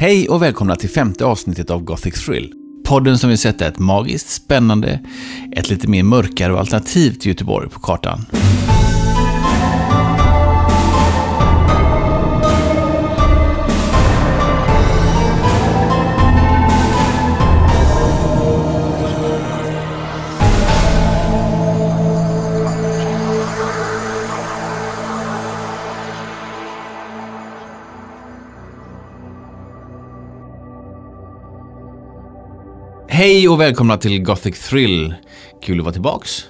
Hej och välkomna till femte avsnittet av Gothic Thrill. Podden som vill sätta ett magiskt, spännande, ett lite mer mörkare och alternativt Göteborg på kartan. Hej och välkomna till Gothic Thrill. Kul att vara tillbaks.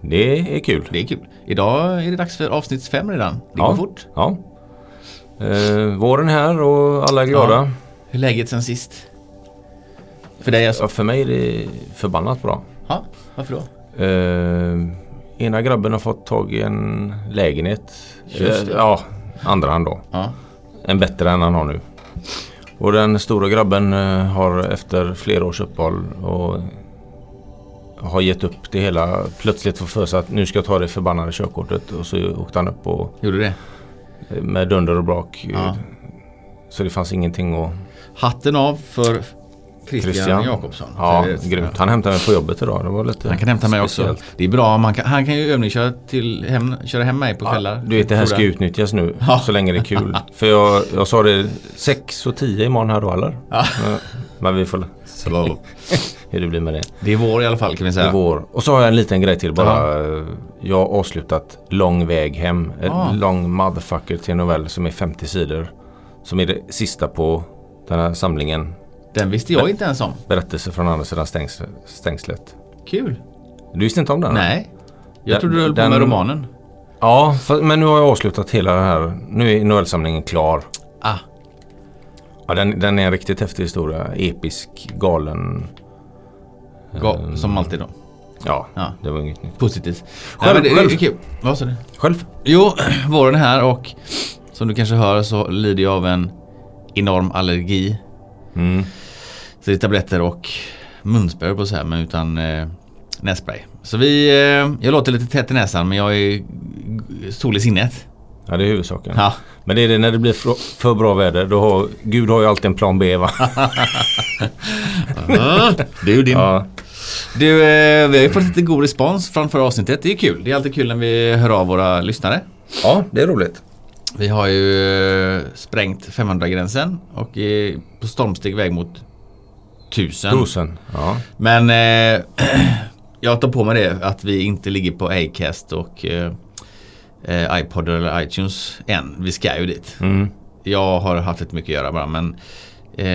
Det är kul. Det är kul. Idag är det dags för avsnitt fem redan. Det ja. går fort. Ja. Eh, våren är här och alla är glada. Ja. Hur är läget sen sist? För dig alltså? Ja, för mig är det förbannat bra. Ja, varför då? Eh, ena grabben har fått tag i en lägenhet. Just det. Eh, ja, andra hand då. Ja. En bättre än han har nu. Och den stora grabben eh, har efter flera års uppehåll och har gett upp det hela. Plötsligt fått för sig att nu ska jag ta det förbannade körkortet. Och så åkte han upp och... Gjorde det? Med dunder och brak. Ja. Så det fanns ingenting att... Hatten av för Christian, Christian. Jakobsson. Ja, grymt. Han hämtade mig på jobbet idag. Det var lite Han kan hämta mig också. Det är bra. Man kan, han kan ju övningsköra till hem, köra hem mig på kvällar. Ja, du vet det här ska utnytttas nu ja. så länge det är kul. För jag, jag sa det 6 och 10 imorgon här då eller? Ja. Men vi får se hur det blir med det. Det är vår i alla fall kan vi säga. Det är vår. Och så har jag en liten grej till bara. Ja. Jag har avslutat Lång väg hem. En lång motherfucker till en novell som är 50 sidor. Som är det sista på den här samlingen den visste jag inte ens om. Berättelse från andra sidan stängs stängslet. Kul. Du visste inte om den? Nej. Jag den, trodde du höll på med romanen. Ja, för, men nu har jag avslutat hela den här. Nu är novellsamlingen klar. Ah. Ja, den, den är en riktigt häftig historia. Episk, galen. Ga um, som alltid då. Ja, ja, det var inget nytt. Positivt. Själv? Nej, det, själv. Vad sa du? Själv? Jo, våren är här och som du kanske hör så lider jag av en enorm allergi. Mm. Så det är tabletter och munspray på så här men utan eh, nässpray. Så vi, eh, jag låter lite tätt i näsan men jag är sol i sinnet. Ja det är huvudsaken. Ja. Men det är det när det blir för, för bra väder. Då har, Gud har ju alltid en plan B va? du din. Ja. Du, eh, vi har ju fått lite god respons från förra avsnittet. Det är kul. Det är alltid kul när vi hör av våra lyssnare. Ja, det är roligt. Vi har ju eh, sprängt 500-gränsen och är på stormsteg väg mot 1000. Tusen, ja. Men eh, jag tar på mig det att vi inte ligger på Acast och eh, eh, iPod eller iTunes än. Vi ska ju dit. Mm. Jag har haft lite mycket att göra bara men eh,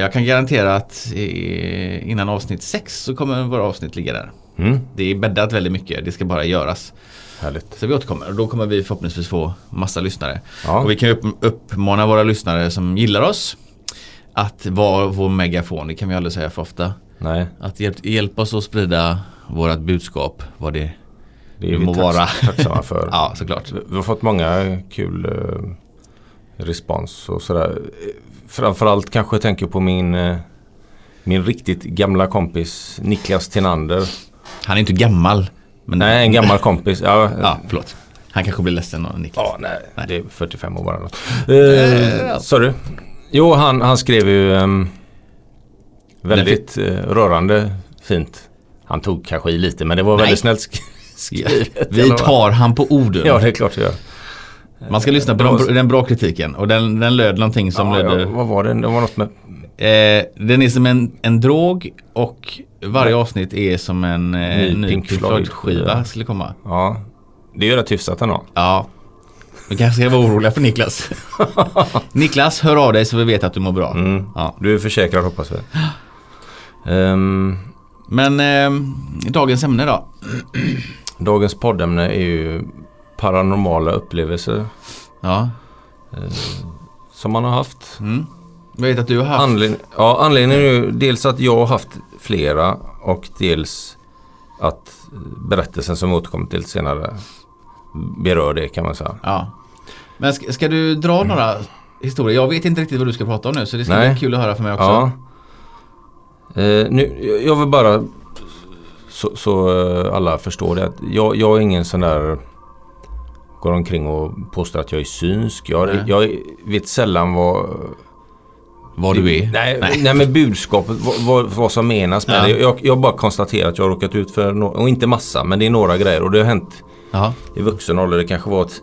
jag kan garantera att eh, innan avsnitt 6 så kommer våra avsnitt ligga där. Mm. Det är bäddat väldigt mycket. Det ska bara göras. Härligt. Så vi återkommer och då kommer vi förhoppningsvis få massa lyssnare. Ja. Och vi kan upp, uppmana våra lyssnare som gillar oss att vara vår megafon, det kan vi aldrig säga för ofta. Nej. Att hjälp, hjälpa oss att sprida vårt budskap, vad det, det är må vi vara. tacksamma för. ja, såklart. Vi har fått många kul uh, respons och sådär. Framförallt kanske jag tänker på min, uh, min riktigt gamla kompis Niklas Tinander. Han är inte gammal. Men nej, en gammal kompis. Ja, ja förlåt. Han kanske blir ledsen av Niklas. Ja, nej, nej. Det är 45 år bara. Uh, sorry. Jo, han, han skrev ju um, väldigt uh, rörande fint. Han tog kanske i lite men det var Nej. väldigt snällt skrivet. Vi tar han på orden. Ja, det är klart vi gör. Man ska lyssna på den, den bra kritiken och den, den löd någonting som ja, löd... Ja, vad var det? Det var något med... Eh, den är som en, en drog och varje avsnitt är som en eh, ny, ny Pink Floyd-skiva skulle komma. Ja, det är rätt hyfsat ändå. Ja, vi kanske ska vara oroliga för Niklas. Niklas, hör av dig så vi vet att du mår bra. Mm. Ja. Du är försäkrad hoppas vi. um, Men eh, dagens ämne då? dagens poddämne är ju paranormala upplevelser. Ja. Eh, som man har haft. Mm. Jag vet att du har haft. Anled ja, anledningen är ju dels att jag har haft flera och dels att berättelsen som återkommer till senare berör det kan man säga. Ja. Men ska, ska du dra mm. några historier? Jag vet inte riktigt vad du ska prata om nu så det ska Nej. bli kul att höra för mig också. Ja. Eh, nu, jag vill bara så, så eh, alla förstår det att jag, jag är ingen sån där går omkring och påstår att jag är synsk. Jag, jag vet sällan vad Vad du är? Nej, nej. nej men budskapet, vad, vad, som menas med ja. det. Jag, jag bara konstaterar att jag har råkat ut för, no och inte massa, men det är några grejer och det har hänt Aha. i vuxen ålder. Det kanske var ett,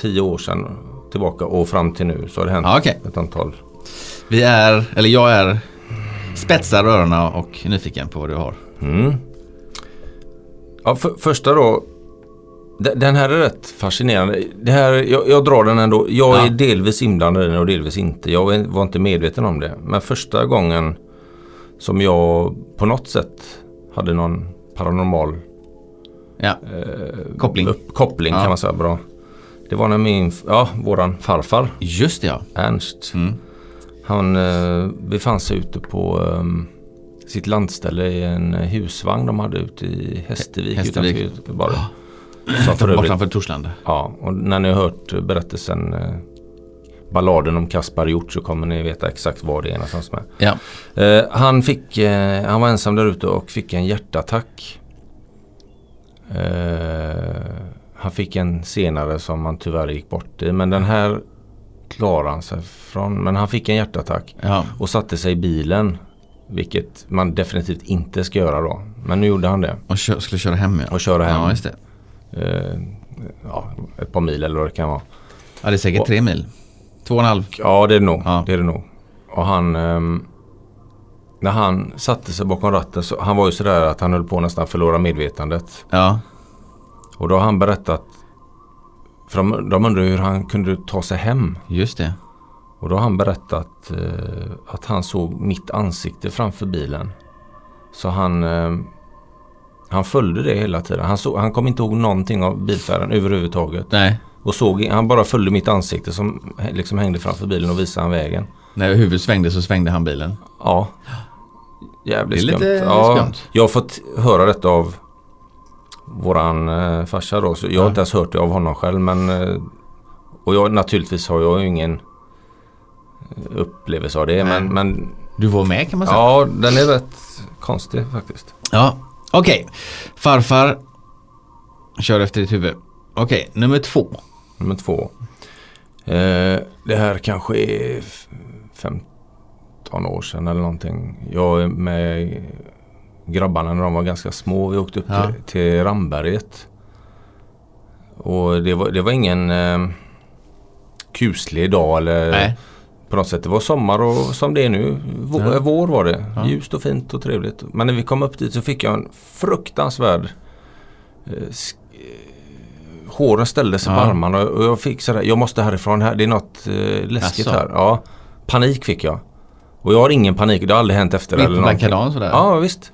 tio år sedan tillbaka och fram till nu så har det hänt ja, okay. ett antal. Vi är, eller jag är spetsar öronen och nyfiken på vad du har. Mm. Ja, för, första då. Den här är rätt fascinerande. Det här, jag, jag drar den ändå. Jag ja. är delvis inblandad i den och delvis inte. Jag var inte medveten om det. Men första gången som jag på något sätt hade någon paranormal ja. eh, koppling, upp, koppling ja. kan man säga. Bra. Det var när min, ja, våran farfar. Just det ja. Ernst. Mm. Han eh, befann sig ute på um, sitt landställe i en husvagn de hade ute i Hästervik. Hästervik. Utanför bara. Bortanför Torslanda. Ja, och när ni har hört berättelsen eh, balladen om Kaspar Hjort så kommer ni veta exakt var det är någonstans med. Ja. Eh, han, fick, eh, han var ensam där ute och fick en hjärtattack. Eh, han fick en senare som han tyvärr gick bort i. Men den här klarade han sig från. Men han fick en hjärtattack ja. och satte sig i bilen. Vilket man definitivt inte ska göra då. Men nu gjorde han det. Och kö skulle köra hem ja. Och köra hem. Ja, just det. Eh, ja, ett par mil eller vad det kan vara. Ja, det är säkert och, tre mil. Två och en halv. Ja, det är det nog. Ja. Det är det nog. Och han... Eh, när han satte sig bakom ratten så han var ju sådär att han höll på att nästan förlora medvetandet. Ja. Och då har han berättat för de, de undrar hur han kunde ta sig hem. Just det. Och då har han berättat eh, att han såg mitt ansikte framför bilen. Så han, eh, han följde det hela tiden. Han, såg, han kom inte ihåg någonting av bilfärden överhuvudtaget. Nej. Och såg, han bara följde mitt ansikte som liksom hängde framför bilen och visade han vägen. När huvudet svängde så svängde han bilen? Ja. Jävligt skumt. Det är lite ja, skumt. Jag har fått höra detta av våran eh, farsa då. Så jag har inte ens hört det av honom själv. Men, eh, och jag, naturligtvis har jag ingen eh, upplevelse av det. Men, men, du var med kan man säga. Ja, den är rätt konstig faktiskt. Ja, okej. Okay. Farfar kör efter ditt huvud. Okej, okay, nummer två. Nummer två. Eh, det här kanske är 15 år sedan eller någonting. Jag är med grabbarna när de var ganska små. Vi åkte upp ja. till, till Ramberget. Och det var, det var ingen eh, kuslig dag eller Nej. På något sätt. Det var sommar och som det är nu. Vår, ja. vår var det. Ja. Ljust och fint och trevligt. Men när vi kom upp dit så fick jag en fruktansvärd eh, eh Håren ställde sig ja. på armarna och jag fick sådär, jag måste härifrån här. Det är något eh, läskigt Asså. här. Ja, panik fick jag. Och jag har ingen panik, det har aldrig hänt efter. Mitt på sådär? Ja, visst.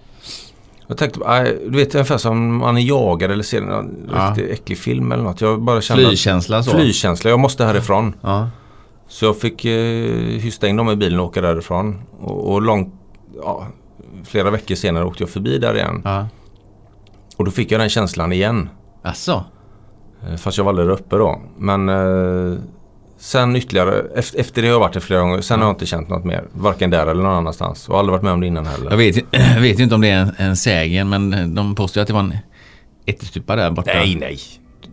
Jag tänkte, du vet ungefär som man är jagad eller ser en ja. riktigt äcklig film eller något. Jag bara kände Flygkänsla så? Flygkänsla, jag måste härifrån. Ja. Så jag fick eh, hysta in dem i bilen och åka därifrån. Och, och långt, ja, flera veckor senare åkte jag förbi där igen. Ja. Och då fick jag den känslan igen. Asså? Eh, fast jag var aldrig där uppe då. Men eh, Sen ytterligare, efter det har jag varit det flera gånger. Sen har jag inte känt något mer. Varken där eller någon annanstans. Och aldrig varit med om det innan heller. Jag vet, jag vet inte om det är en, en sägen men de påstår att det var en ättestupa där borta. Nej, nej.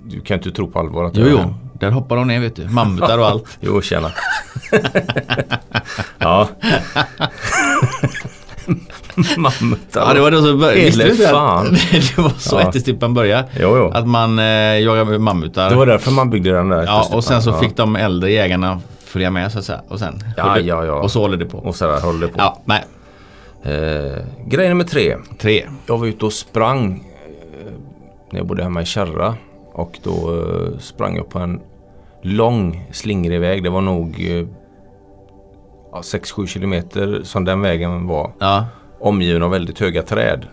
Du kan inte tro på allvar att Jo, jo. Där hoppar de ner vet du. Mammutar och allt. jo, tjena. ja. Mammutar. Ja, det var det som började. Visste du inte fan. det var så ja. ättestupan började. Jo, jo. Att man eh, jagade mammutar. Det var därför man byggde den där Ja, och sen så ja. fick de äldre jägarna följa med så att säga. Och sen ja, ja, ja. Och så håller det på. Och så där håller det på. Ja, nej. Eh, grej nummer tre. Tre. Jag var ute och sprang eh, när jag bodde hemma i Kärra. Och då eh, sprang jag på en lång slingrig väg. Det var nog eh, 6-7 kilometer som den vägen var. Ja. Omgiven av väldigt höga träd.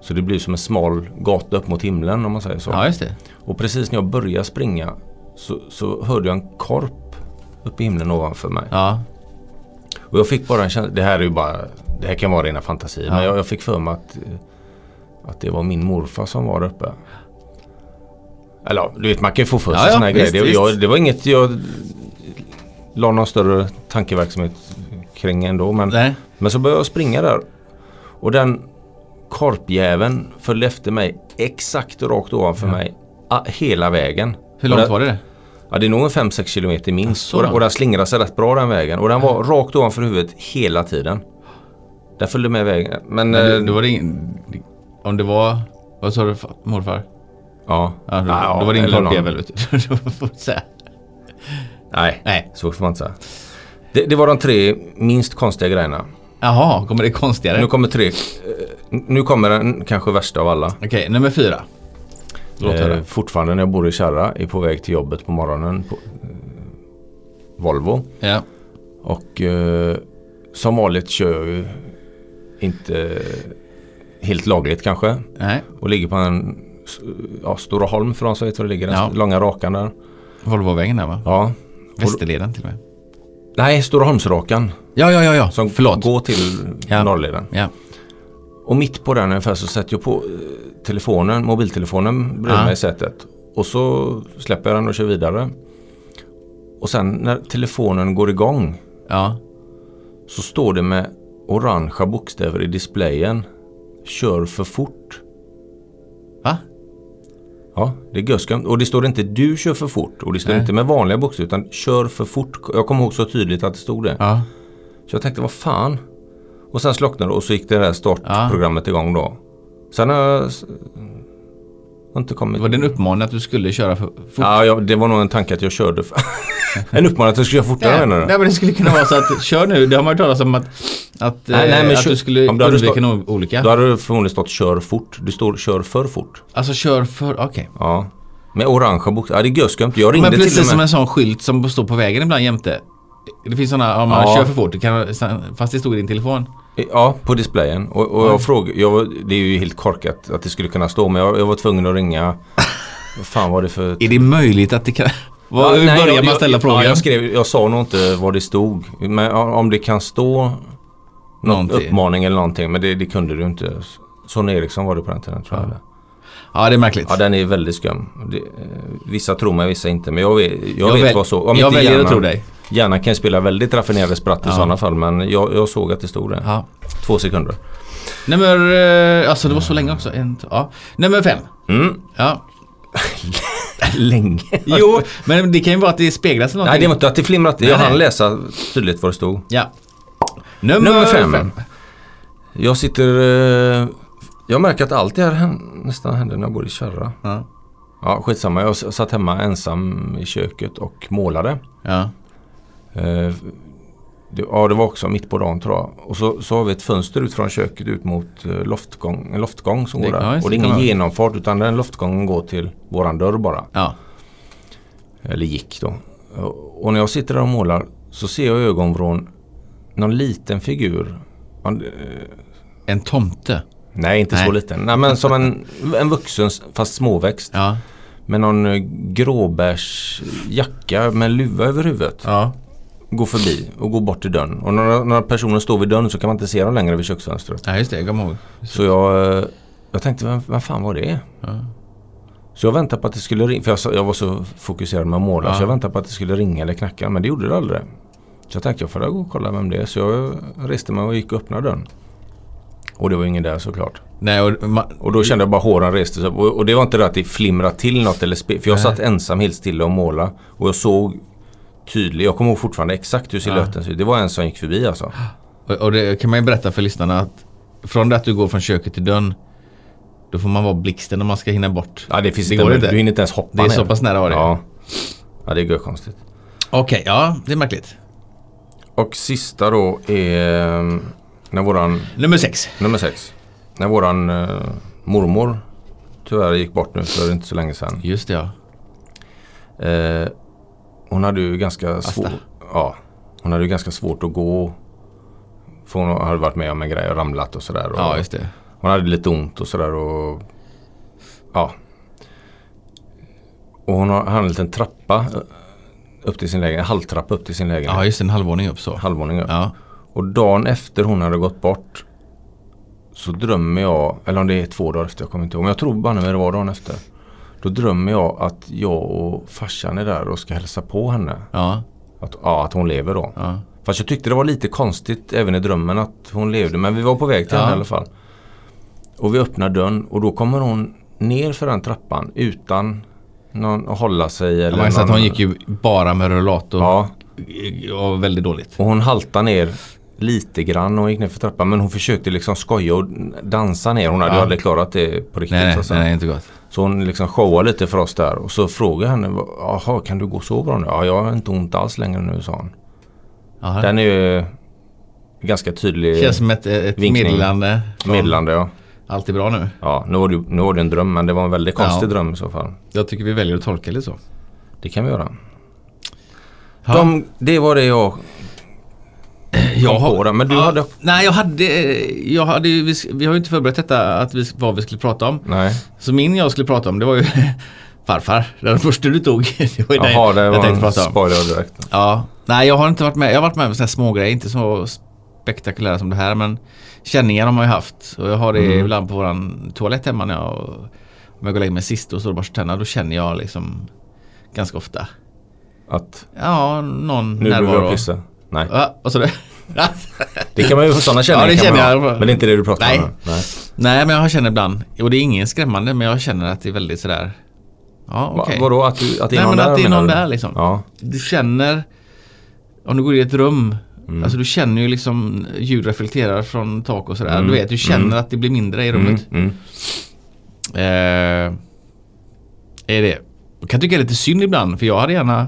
Så det blir som en smal gata upp mot himlen om man säger så. Ja, just det. Och precis när jag började springa så, så hörde jag en korp uppe i himlen ovanför mig. Ja. Och jag fick bara en känsla, det här är ju bara, det här kan vara rena fantasier. Ja. Men jag, jag, fick för mig att, att det var min morfar som var där uppe. Eller du vet man kan ju få för sig ja, sådana ja, grejer. Det, jag, det var inget jag la någon större tankeverksamhet kring ändå. Men, men så började jag springa där. Och den korpjäveln följde efter mig exakt rakt ovanför ja. mig. Hela vägen. Hur långt var det? Ja, det är nog en 5-6 kilometer minst. Och, och den slingrade sig rätt bra den vägen. Och den var rakt ovanför huvudet hela tiden. Den följde med vägen. Men, Men eh, det, var det ingen, om det var, vad sa du fa- morfar? Ja. Då, Ja, då var det du. Då får man säga. Nej, Nej. så får man inte säga. Det, det var de tre minst konstiga grejerna. Jaha, kommer det konstigare? Nu kommer tre. eh, Nu kommer den kanske värsta av alla. Okej, nummer fyra. Låt höra. Eh, fortfarande när jag bor i Kärra, är på väg till jobbet på morgonen. På, eh, Volvo. Ja. Och eh, som vanligt kör jag ju inte helt lagligt kanske. Nej, Och ligger på en ja, Stora Holm för de som vet var det ligger. Den Ja. långa rakan där. Volvovägen där va? Ja. Västerleden till och med. Nej, Stora Holmsrakan. Ja, ja, ja, ja. Som Förlåt. går till Ja. Norrleden. Ja. Och mitt på den ungefär så sätter jag på eh, telefonen, mobiltelefonen bredvid Ja. mig i sätet. Och så släpper jag den och kör vidare. Och sen när telefonen går igång Ja. så står det med orangea bokstäver i displayen. Kör för fort. Va? Ja, det är göskumt. Och det står inte du kör för fort. Och det står Nej. inte med vanliga bokstäver utan kör för fort. Jag kommer ihåg så tydligt att det stod det. Ja. Så jag tänkte, vad fan? Och sen slocknade det och så gick det där startprogrammet igång då. Sen har jag har inte kommit... Var det en uppmaning att du skulle köra för fort? Ja, ja, det var nog en tanke att jag körde för... en uppmaning att jag skulle köra fortare menar du? nej men det skulle kunna vara så att kör nu. Det har man ju talat om att, att, Nej, eh, nej, men att kör- du skulle om du undvika någon olycka. Då hade det förmodligen stått kör fort. Det står kör för fort. Alltså kör för, okej. Ja. Med orangea bokstäver. Ja, det är göskumt. Jag ringde Men till precis och som med. en sån skylt som står på vägen ibland jämte. Det finns sådana, om man Ja. kör för fort, kan, fast det stod i din telefon. Ja, på displayen. Och, och jag frågade, jag, var- det är ju helt korkat att det skulle kunna stå. Men jag, jag var tvungen att ringa. Vad fan var det för... Är det möjligt att det kan... Vad, hur nej, börjar jag- man ställa jag, frågan? Ja, jag, skrev, jag sa nog inte vad det stod. Men om det kan stå någon Någonting. uppmaning eller någonting. Men det, det kunde du inte. Sonny Eriksson var det på den tiden tror jag. Ja, det är märkligt. Ja, den är väldigt skum. Det, eh, vissa tror mig, vissa inte. Men jag vet, jag Jag vet väl- vad så. Jag väljer att tro dig. Hjärnan kan spela väldigt raffinerade spratt i Ja. sådana fall. Men jag, jag såg att det stod det. Ja. Två sekunder. Nummer, eh, alltså det var så länge också. En, ja. Nummer fem. Mm. Ja. Länge. Jo, men det kan ju vara att det speglas i någonting. Nej, det var inte att det flimrat. Jag Nej, hann läsa tydligt vad det stod. Ja. Nummer, Nummer fem. fem. Jag sitter... Eh, jag märker att allt det här nästan händer när jag bor i Kärra. Ja. Ja, skitsamma. Jag satt hemma ensam i köket och målade. Ja. Eh, det, ja, det var också mitt på dagen tror jag. Och så, så har vi ett fönster ut från köket ut mot eh, loftgång, en loftgång som Det- går där. ja, och det, är ingen genomfart utan den loftgången går till våran dörr bara. ja. Eller gick då. Och, och när jag sitter där och målar så ser jag i ögonvrån någon liten figur. Man, eh, En tomte. Nej, inte så Nej. liten. Nej, men som en, en vuxen fast småväxt. Ja. Med någon eh, gråbärsjacka med luva över huvudet. Ja. Går förbi och går bort till dörren. Och när, när personen står vid dörren så kan man inte se dem längre vid köksfönstret. Ja, just det. Jag kommer ihåg. Så jag, eh, jag tänkte, vem, vem fan var det? Ja. Så jag väntade på att det skulle ringa. För jag, jag var så fokuserad med att måla. Ja. Så jag väntade på att det skulle ringa eller knacka. Men det gjorde det aldrig. Så jag tänkte jag får gå och kolla vem det är. Så jag reste mig och gick och öppnade dörren. Och det var ingen där såklart. Nej, och Och då kände jag bara håren reste sig. Och, och det var inte det att det flimrade till något eller För jag Nej. satt ensam helt stilla och måla. Och jag såg tydligt. Jag kommer ihåg fortfarande exakt hur silhuetten ser ut. Det var en som gick förbi alltså. och, och det kan man ju berätta för lyssnarna att från det att du går från köket till dörren då får man vara blixten om man ska hinna bort. Ja det finns Det inte. går inte. Du hinner inte ens hoppa Det är ner. så pass nära var det. Ja. ja det är konstigt. Okej, ja det är märkligt. Och sista då är eh, när våran, Nummer sex. nummer sex. När våran eh, mormor tyvärr gick bort nu för inte så länge sedan. Just det ja. Eh, hon hade ju ganska svårt. Ja, hon hade ju ganska svårt att gå. För hon hade varit med om en grej och ramlat och sådär. Ja, just det. Hon hade lite ont och sådär och ja. Och hon har- en liten trappa eh, upp till sin lägenhet. En halvtrappa upp till sin lägenhet. Ja, just det. En halvvåning upp så. Halvvåning upp. Ja. Och dagen efter hon hade gått bort så drömmer jag, eller om det är två dagar efter, jag kommer inte ihåg. Men jag tror bara när det var dagen efter. Då drömmer jag att jag och farsan är där och ska hälsa på henne. Ja. Att, ja, att hon lever då. Ja. Fast jag tyckte det var lite konstigt även i drömmen att hon levde. Men vi var på väg till Ja. henne i alla fall. Och vi öppnar dörren och då kommer hon ner för den trappan utan någon att hålla sig. Eller Man kan säga att någon, hon gick ju bara med rullator. Ja, Och väldigt dåligt. och hon haltade ner lite grann och gick ner för trappan. Men hon försökte liksom skoja och dansa ner. Hon hade Ja. aldrig klarat det på riktigt. Nej, nej, säga. nej, inte gott. Så hon liksom showade lite för oss där. Och så frågade jag henne. Jaha, kan du gå så bra nu? Ja, jag har inte ont alls längre nu, sa hon. Jaha. Den är ju ganska tydlig. Känns som ett, ett Vinkning. meddelande. meddelande, ja. Allt är bra nu. Ja, nu var, det, nu var det en dröm men det var en väldigt konstig Ja. dröm i så fall. Jag tycker vi väljer att tolka det så. Det kan vi göra. De, det var det jag jag kom på. Det. Men du ja, hade... Nej, jag hade... Jag hade vi, vi har ju inte förberett detta, att vi, vad vi skulle prata om. Nej. Så min jag skulle prata om, det var ju farfar. Den första du tog. Det var ju Jaha, det jag var tänkte en prata om. spoiler direkt. Ja, nej jag har inte varit med. Jag har varit med om sådana här små grejer, inte så spektakulära som det här men känningar har man ju haft. Och jag har det Mm. ibland på våran toalett hemma när jag, om jag går och lägger mig sist och står och borstar tänderna, då känner jag liksom ganska ofta. Att Ja, någon nu närvaro. jag pissa. Nej. Ja, vad sa du? Det kan man ju få sådana känningar. Ja, det känner jag. Men det är inte det du pratar Nej. om. Nej. Nej, men jag känner ibland, och det är ingen skrämmande, men jag känner att det är väldigt sådär Ja, Va, okej. vadå? Att, du, att det är Nej, någon men där att det är någon där liksom. Ja. Du känner Om du går i ett rum Mm. Alltså du känner ju liksom ljud reflekterar från tak och sådär. Mm. Du vet, du känner Mm. att det blir mindre i Mm, rummet. mm. Eh, är det. Jag kan tycka det är lite synd ibland för jag hade gärna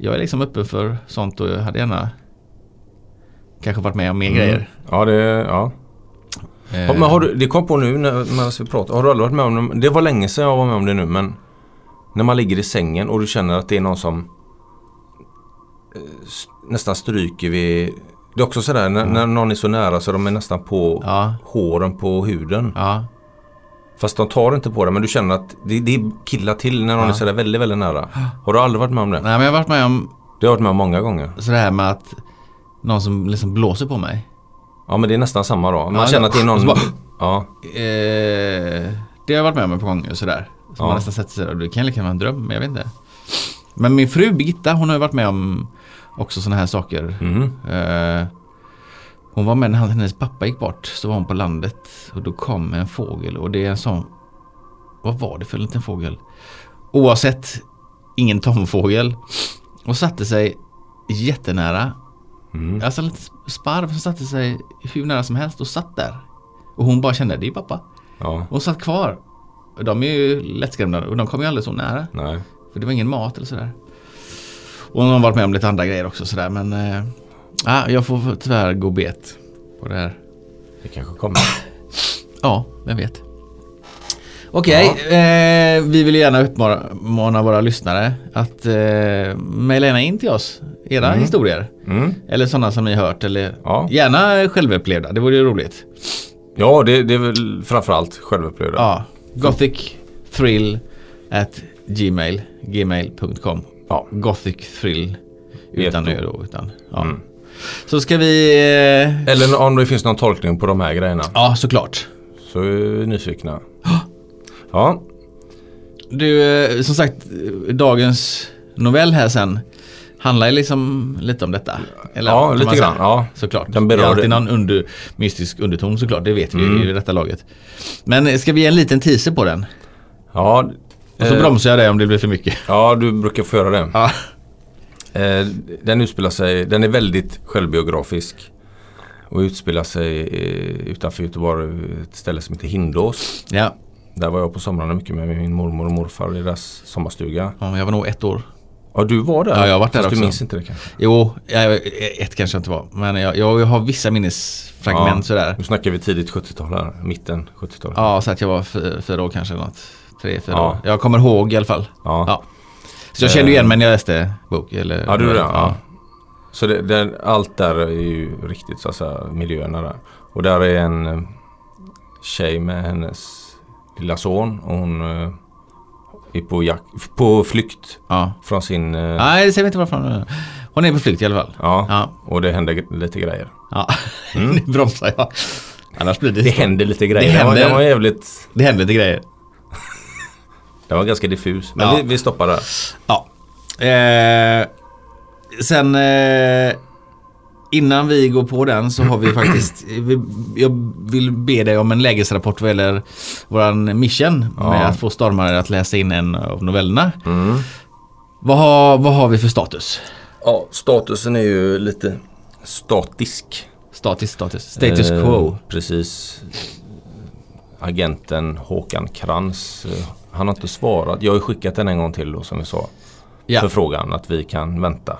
Jag är liksom öppen för sånt och jag hade gärna Kanske varit med om mer Mm. grejer. Ja, det, ja. Eh, Ja, Men har du, det kom på nu när, vi pratar. Har du aldrig varit med om det? Det var länge sedan jag var med om det nu men När man ligger i sängen och du känner att det är någon som eh, Nästan stryker vid Det är också sådär när, när någon är så nära så de är nästan på Ja, håren på huden. ja. Fast de tar inte på det men du känner att det, det killar till när någon Ja. är sådär väldigt, väldigt nära. Har du aldrig varit med om det? Nej men jag har varit med om Det har jag varit med om många gånger. sådär med att Någon som liksom blåser på mig. Ja men det är nästan samma då. Man Ja, känner att det är så någon... bara- Ja, Eh, det har jag varit med om ett par gånger sådär. Så Ja. man nästan sätter sig. Det kan lika vara en dröm, men jag vet inte. Men min fru Birgitta, hon har ju varit med om också sådana här saker. mhm. Eh, hon var med när hennes pappa gick bort. Så var hon på landet och då kom en fågel och det är en sån Vad var det för liten fågel? Oavsett Ingen tomfågel Och satte sig jättenära Mm. Alltså en liten sparv som satte sig hur nära som helst och satt där Och hon bara kände det är pappa Ja, Och satt kvar De är ju lättskrämda och de kom ju aldrig så nära nej. För det var ingen mat eller sådär Och hon har varit med om lite andra grejer också sådär men ja, Jag får tyvärr gå bet på det här Det kanske kommer. Ja, vem vet. Okej, eh, vi vill gärna uppmana våra lyssnare att eh, mejla in till oss era Mm. historier. Mm. Eller sådana som ni hört eller Ja. gärna självupplevda, det vore ju roligt. Ja, det, det är väl framförallt självupplevda. Ja, gothic thrill at gmail, gmail.com. Ja. Gothic thrill utan ö då. Utan, ja. Mm. Så ska vi... Eh, Eller om det finns någon tolkning på de här grejerna. ja, såklart. Så är vi nyfikna. Ja, Du, eh, som sagt, dagens novell här sen handlar ju liksom lite om detta. Eller, ja lite grann. Ja. Såklart. Den det är berör alltid någon under, mystisk underton såklart, det vet vi Mm. i detta laget. Men eh, ska vi ge en liten teaser på den? Ja, Och så eh, bromsar jag dig om det blir för mycket. ja, du brukar få göra det. Ja. Eh, den utspelar sig, den är väldigt självbiografisk. Och utspelar sig eh, utanför Göteborg, ett ställe som heter Hindås. Ja. Där var jag på somrarna mycket med min mormor och morfar i deras sommarstuga. ja, jag var nog ett år. Ja, du var där? Ja, jag har varit där också. du minns inte det kanske? Jo, ett kanske jag inte var. Men jag, jag har vissa minnesfragment Ja. sådär. Nu snackar vi tidigt 70-tal här, mitten 70-tal. Ja, så att jag var fyra år kanske. Något. Tre, fyra Ja. år. Jag kommer ihåg i alla fall. Ja. Ja. Så jag kände igen mig när jag läste bok. Eller, Ja, du det? Ja. ja. Så det, det, allt där är ju riktigt så att säga, miljöerna där. Och där är en eh, tjej med hennes lilla son och hon eh, är på, jak- på flykt Ja. från sin... eh, Nej, det säger vi inte varifrån. Hon är på flykt i alla fall. ja, Ja. och det händer lite grejer. ja. nu bromsar jag. Annars blir det... Det händer lite grejer. Det händer- den var jävligt... Det händer lite grejer. Den var ganska diffus. Men Ja. vi, vi stoppar där. Ja. Eh, sen... Eh, innan vi går på den så har vi faktiskt, vi, jag vill be dig om en lägesrapport vad gäller våran mission Ja. med att få stormare att läsa in en av novellerna. Vad, har, vad har vi för status? Ja, statusen är ju lite statisk. Status, status, status Eh, quo. Precis. Agenten Håkan Krantz. Han har inte svarat. Jag har skickat den en gång till då som vi sa. Ja. Förfrågan att vi kan vänta.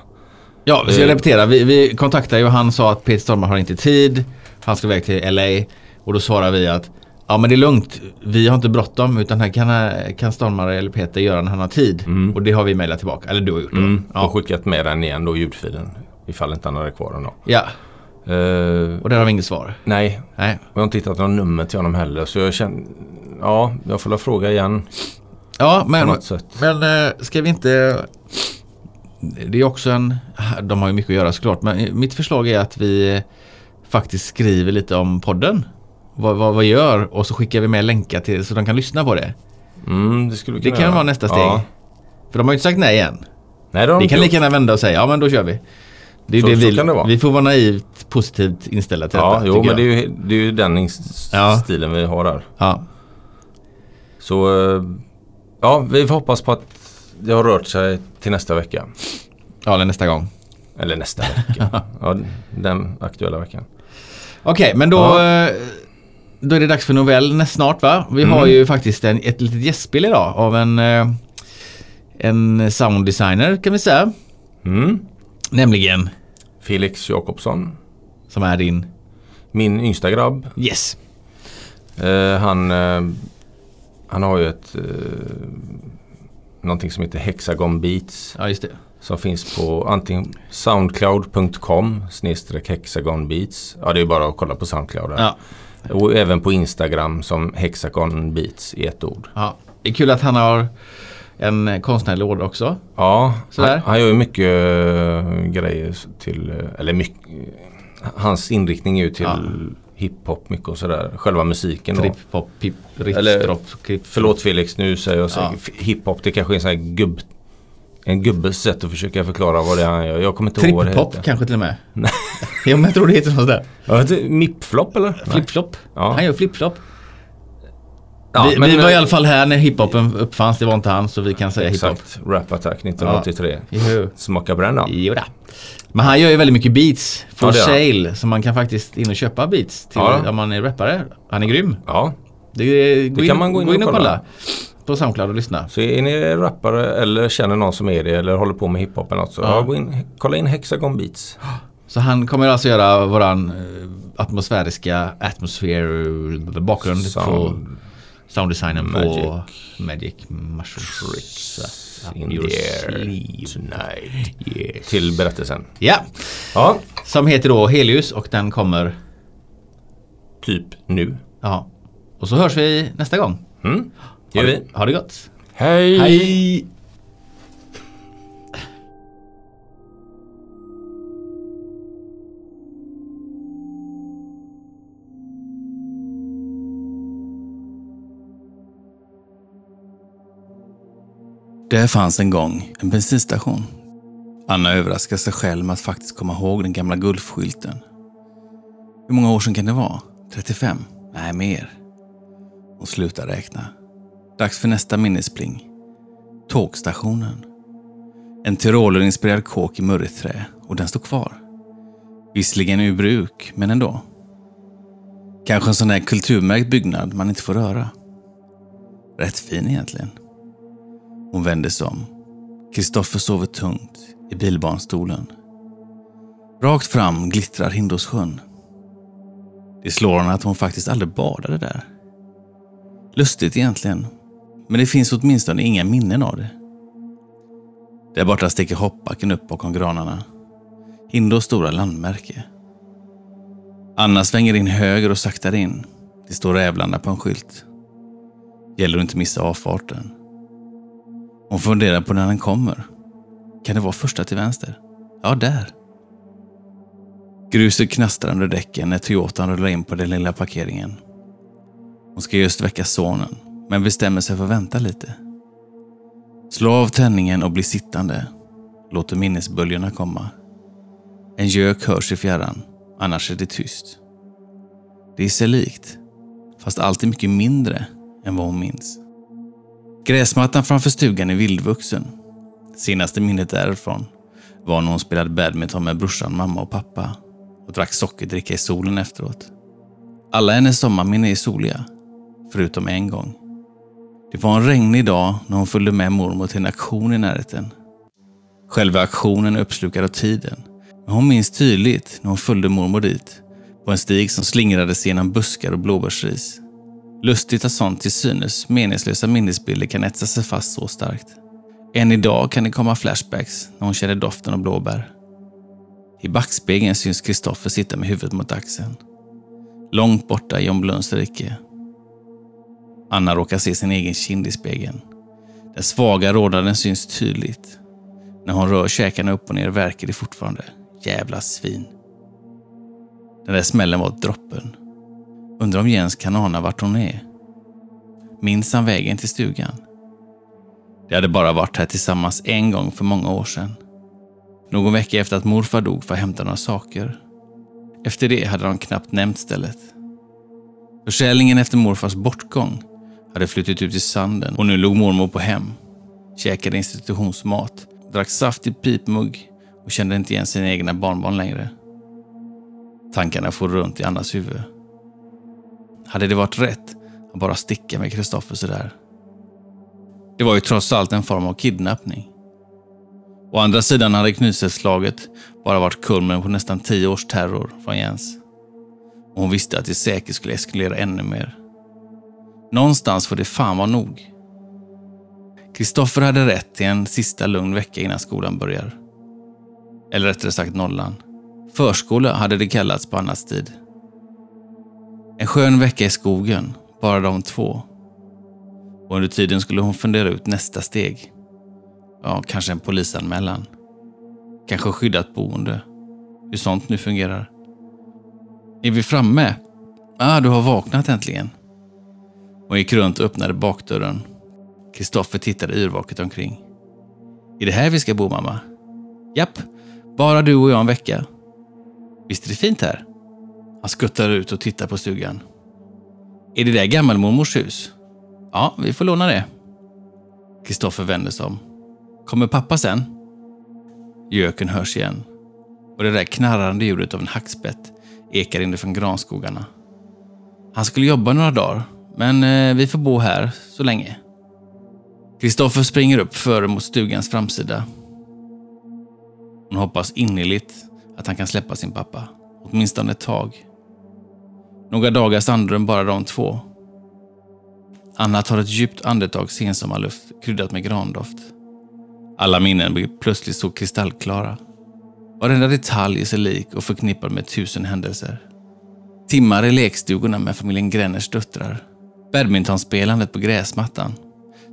Ja, så jag Eh. repeterar. Vi, vi kontaktade ju och han sa att Peter Stormare har inte tid. Han ska iväg till LA. Och då svarar vi att ja men det är lugnt. Vi har inte bråttom utan här kan, kan Stormare eller Peter göra när han har tid. Och det har vi mejlat tillbaka. Eller du har gjort det. Mm. Ja. Och skickat med den igen då, ljudfilen. Ifall inte han hade kvar den då. ja, Eh, och där har vi inget svar. nej, Nej. jag har inte hittat något nummer till honom heller. Så jag känner... Ja, jag får väl fråga igen Ja, men, men eh, ska vi inte... Det är också en... De har ju mycket att göra såklart. Men mitt förslag är att vi faktiskt skriver lite om podden. Vad, vad, vad gör och så skickar vi med länkar till så de kan lyssna på det. Mm, det skulle Det kan göra. vara nästa steg. Ja. För de har ju inte sagt nej än. Nej, det de inte kan lika gärna vända och säga ja men då kör vi. Det är Så- det vi, det vi får vara naivt positivt inställda till Ja, detta. jo, men det är, ju, det är ju den Ja. stilen vi har där. Ja. Så eh, ja, vi får hoppas på att det har rört sig till nästa vecka. ja, eller nästa gång. Eller nästa vecka. ja, den aktuella veckan. Okej, men då, Ja. eh, då är det dags för novell snart va? Vi Mm. har ju faktiskt en, ett litet gästspel idag av en, eh, en sounddesigner kan vi säga. Mm. Nämligen, Felix Jakobsson. som är din Min yngsta grabb. Yes. Eh, han, eh, han har ju ett eh, någonting som heter Hexagon Beats. Ja, just det. Som finns på antingen soundcloud.com snedstreck hexagon beats. Ja det är bara att kolla på Soundcloud. Ja. Och även på Instagram som hexagon beats i ett ord. Ja. Det är kul att han har en konstnärlig låda också. Ja, han, han gör ju mycket eh, grejer till, eh, eller mycket, hans inriktning är ju till Ja. hiphop mycket och sådär. Själva musiken då. Tripp, pop, pip, riff, Eller- drop. Förlåt Felix, nu säger jag så. Ja. Hiphop det kanske är en sån här gubb en gubbes sätt att försöka förklara vad det är han gör. Jag kommer inte ihåg vad det heter. kanske till och med. jo men jag tror det heter något sådär. Mip-flop eller? Flip-flop. Ja. Han gör flip-flop. Ja, vi, men- vi var i alla fall här när hiphopen uppfanns. Det var inte han så vi kan säga hiphop. Exakt. Rap Attack 1983. Jo. Smaka på den då. Jodå. Men han gör ju väldigt mycket beats for Ja, det sale. Så man kan faktiskt in och köpa beats till Ja. om man är rappare. Han är grym. Ja. Det, gå kan man gå in gå och in och kolla. kolla. På Soundcloud och lyssna. Så är ni rappare eller känner någon som är det eller håller på med hiphop eller något så Ja. ja. gå in, kolla in Hexagon Beats. Så han kommer alltså göra våran eh, atmosfäriska atmosfär bakgrund Sound sounddesignen på Magic. Mushroom Tricks. in Your sleeve. tonight. Yes. Till berättelsen. Ja, Ja, som heter då Helius och den kommer, typ nu. ja. Och så hörs vi nästa gång. Mm. Gör Ha vi. det, ha det gott. Hej! Hej! Där fanns en gång en bensinstation. Anna överraskade sig själv med att faktiskt komma ihåg den gamla Gulfskylten. Hur många år sedan kan det vara? 35? Nej, mer. Hon slutar räkna. Dags för nästa minnespling. Tågstationen. En Tyroler-inspirerad kåk i murrigt trä och den står kvar. Visserligen ur bruk, men ändå. Kanske en sån där kulturmärkt byggnad man inte får röra. Rätt fin egentligen. Hon vänder sig om. Kristoffer sover tungt i bilbarnstolen. Rakt fram glittrar Hindåssjön. Det slår henne att hon faktiskt aldrig badade där. Lustigt egentligen, men det finns åtminstone inga minnen av det. Där borta sticker hoppbacken upp bakom granarna. Hindås stora landmärke. Anna svänger in höger och saktar in. Det står Rävlanda på en skylt. Gäller att inte missa avfarten. Hon funderar på när den kommer. Kan det vara första till vänster? Ja, där. Gruset knastrar under däcken när Toyotan rullar in på den lilla parkeringen. Hon ska just väcka sonen, men bestämmer sig för att vänta lite. Slå av tändningen och bli sittande. Låter minnesböljorna komma. En gök hörs i fjärran, annars är det tyst. Det är sig likt, fast allt är mycket mindre än vad hon minns. Gräsmattan framför stugan är vildvuxen. Senaste minnet därifrån var när hon spelade badminton med brorsan, mamma och pappa och drack sockerdricka i solen efteråt. Alla hennes sommarminnen är soliga, förutom en gång. Det var en regnig dag när hon följde med mormor till en aktion i närheten. Själva aktionen är uppslukad av tiden, men hon minns tydligt när hon följde mormor dit på en stig som slingrade sig genom buskar och blåbärsris. Lustigt att sånt till synes meningslösa minnesbilder kan etsa sig fast så starkt. Än idag kan det komma flashbacks när hon känner doften av blåbär. I backspegeln syns Kristoffer sitta med huvudet mot axeln. Långt borta i John Blunds rike. Anna råkar se sin egen kind i spegeln. Den svaga rodnaden syns tydligt. När hon rör käkarna upp och ner verkar det fortfarande. Jävla svin. Den där smällen var droppen. Undrar om Jens kan ana vart hon är. Minns han vägen till stugan? De hade bara varit här tillsammans en gång för många år sedan. Någon vecka efter att morfar dog för att hämta några saker. Efter det hade de knappt nämnt stället. Försäljningen efter morfars bortgång hade flyttat ut i sanden och nu låg mormor på hem. Käkade institutionsmat, drack saftig pipmugg och kände inte igen sina egna barnbarn längre. Tankarna for runt i Annas huvud. Hade det varit rätt att bara sticka med Kristoffer sådär? Det var ju trots allt en form av kidnappning. Å andra sidan hade Knuselslaget bara varit kulmen på nästan tio års terror från Jens. Och hon visste att det säkert skulle eskalera ännu mer. Någonstans får det fan vara nog. Kristoffer hade rätt till en sista lugn vecka innan skolan börjar. Eller rättare sagt nollan. Förskola hade det kallats på annans tid. En skön vecka i skogen, bara de två. Och under tiden skulle hon fundera ut nästa steg. Ja, kanske en polisanmälan. Kanske skyddat boende. Hur sånt nu fungerar. Är vi framme? Ah, du har vaknat äntligen. Hon gick runt och öppnade bakdörren. Kristoffer tittade yrvaket omkring. Är det här vi ska bo, mamma? Japp, bara du och jag en vecka. Visst är det fint här? Han skuttar ut och tittar på stugan. Är det där gammelmormors hus? Ja, vi får låna det. Kristoffer vänder sig om. Kommer pappa sen? Göken hörs igen. Och det där knarrande ljudet av en hackspett ekar inifrån granskogarna. Han skulle jobba några dagar, men eh, vi får bo här så länge. Kristoffer springer upp före mot stugans framsida. Hon hoppas innerligt att han kan släppa sin pappa, åtminstone ett tag. Några dagars andrum bara de två. Anna tar ett djupt andetag sensommarluft kryddat med grandoft. Alla minnen blir plötsligt så kristallklara. Varenda detalj är sig lik och förknippad med tusen händelser. Timmar i lekstugorna med familjen Grenners döttrar. Badmintonspelandet på gräsmattan,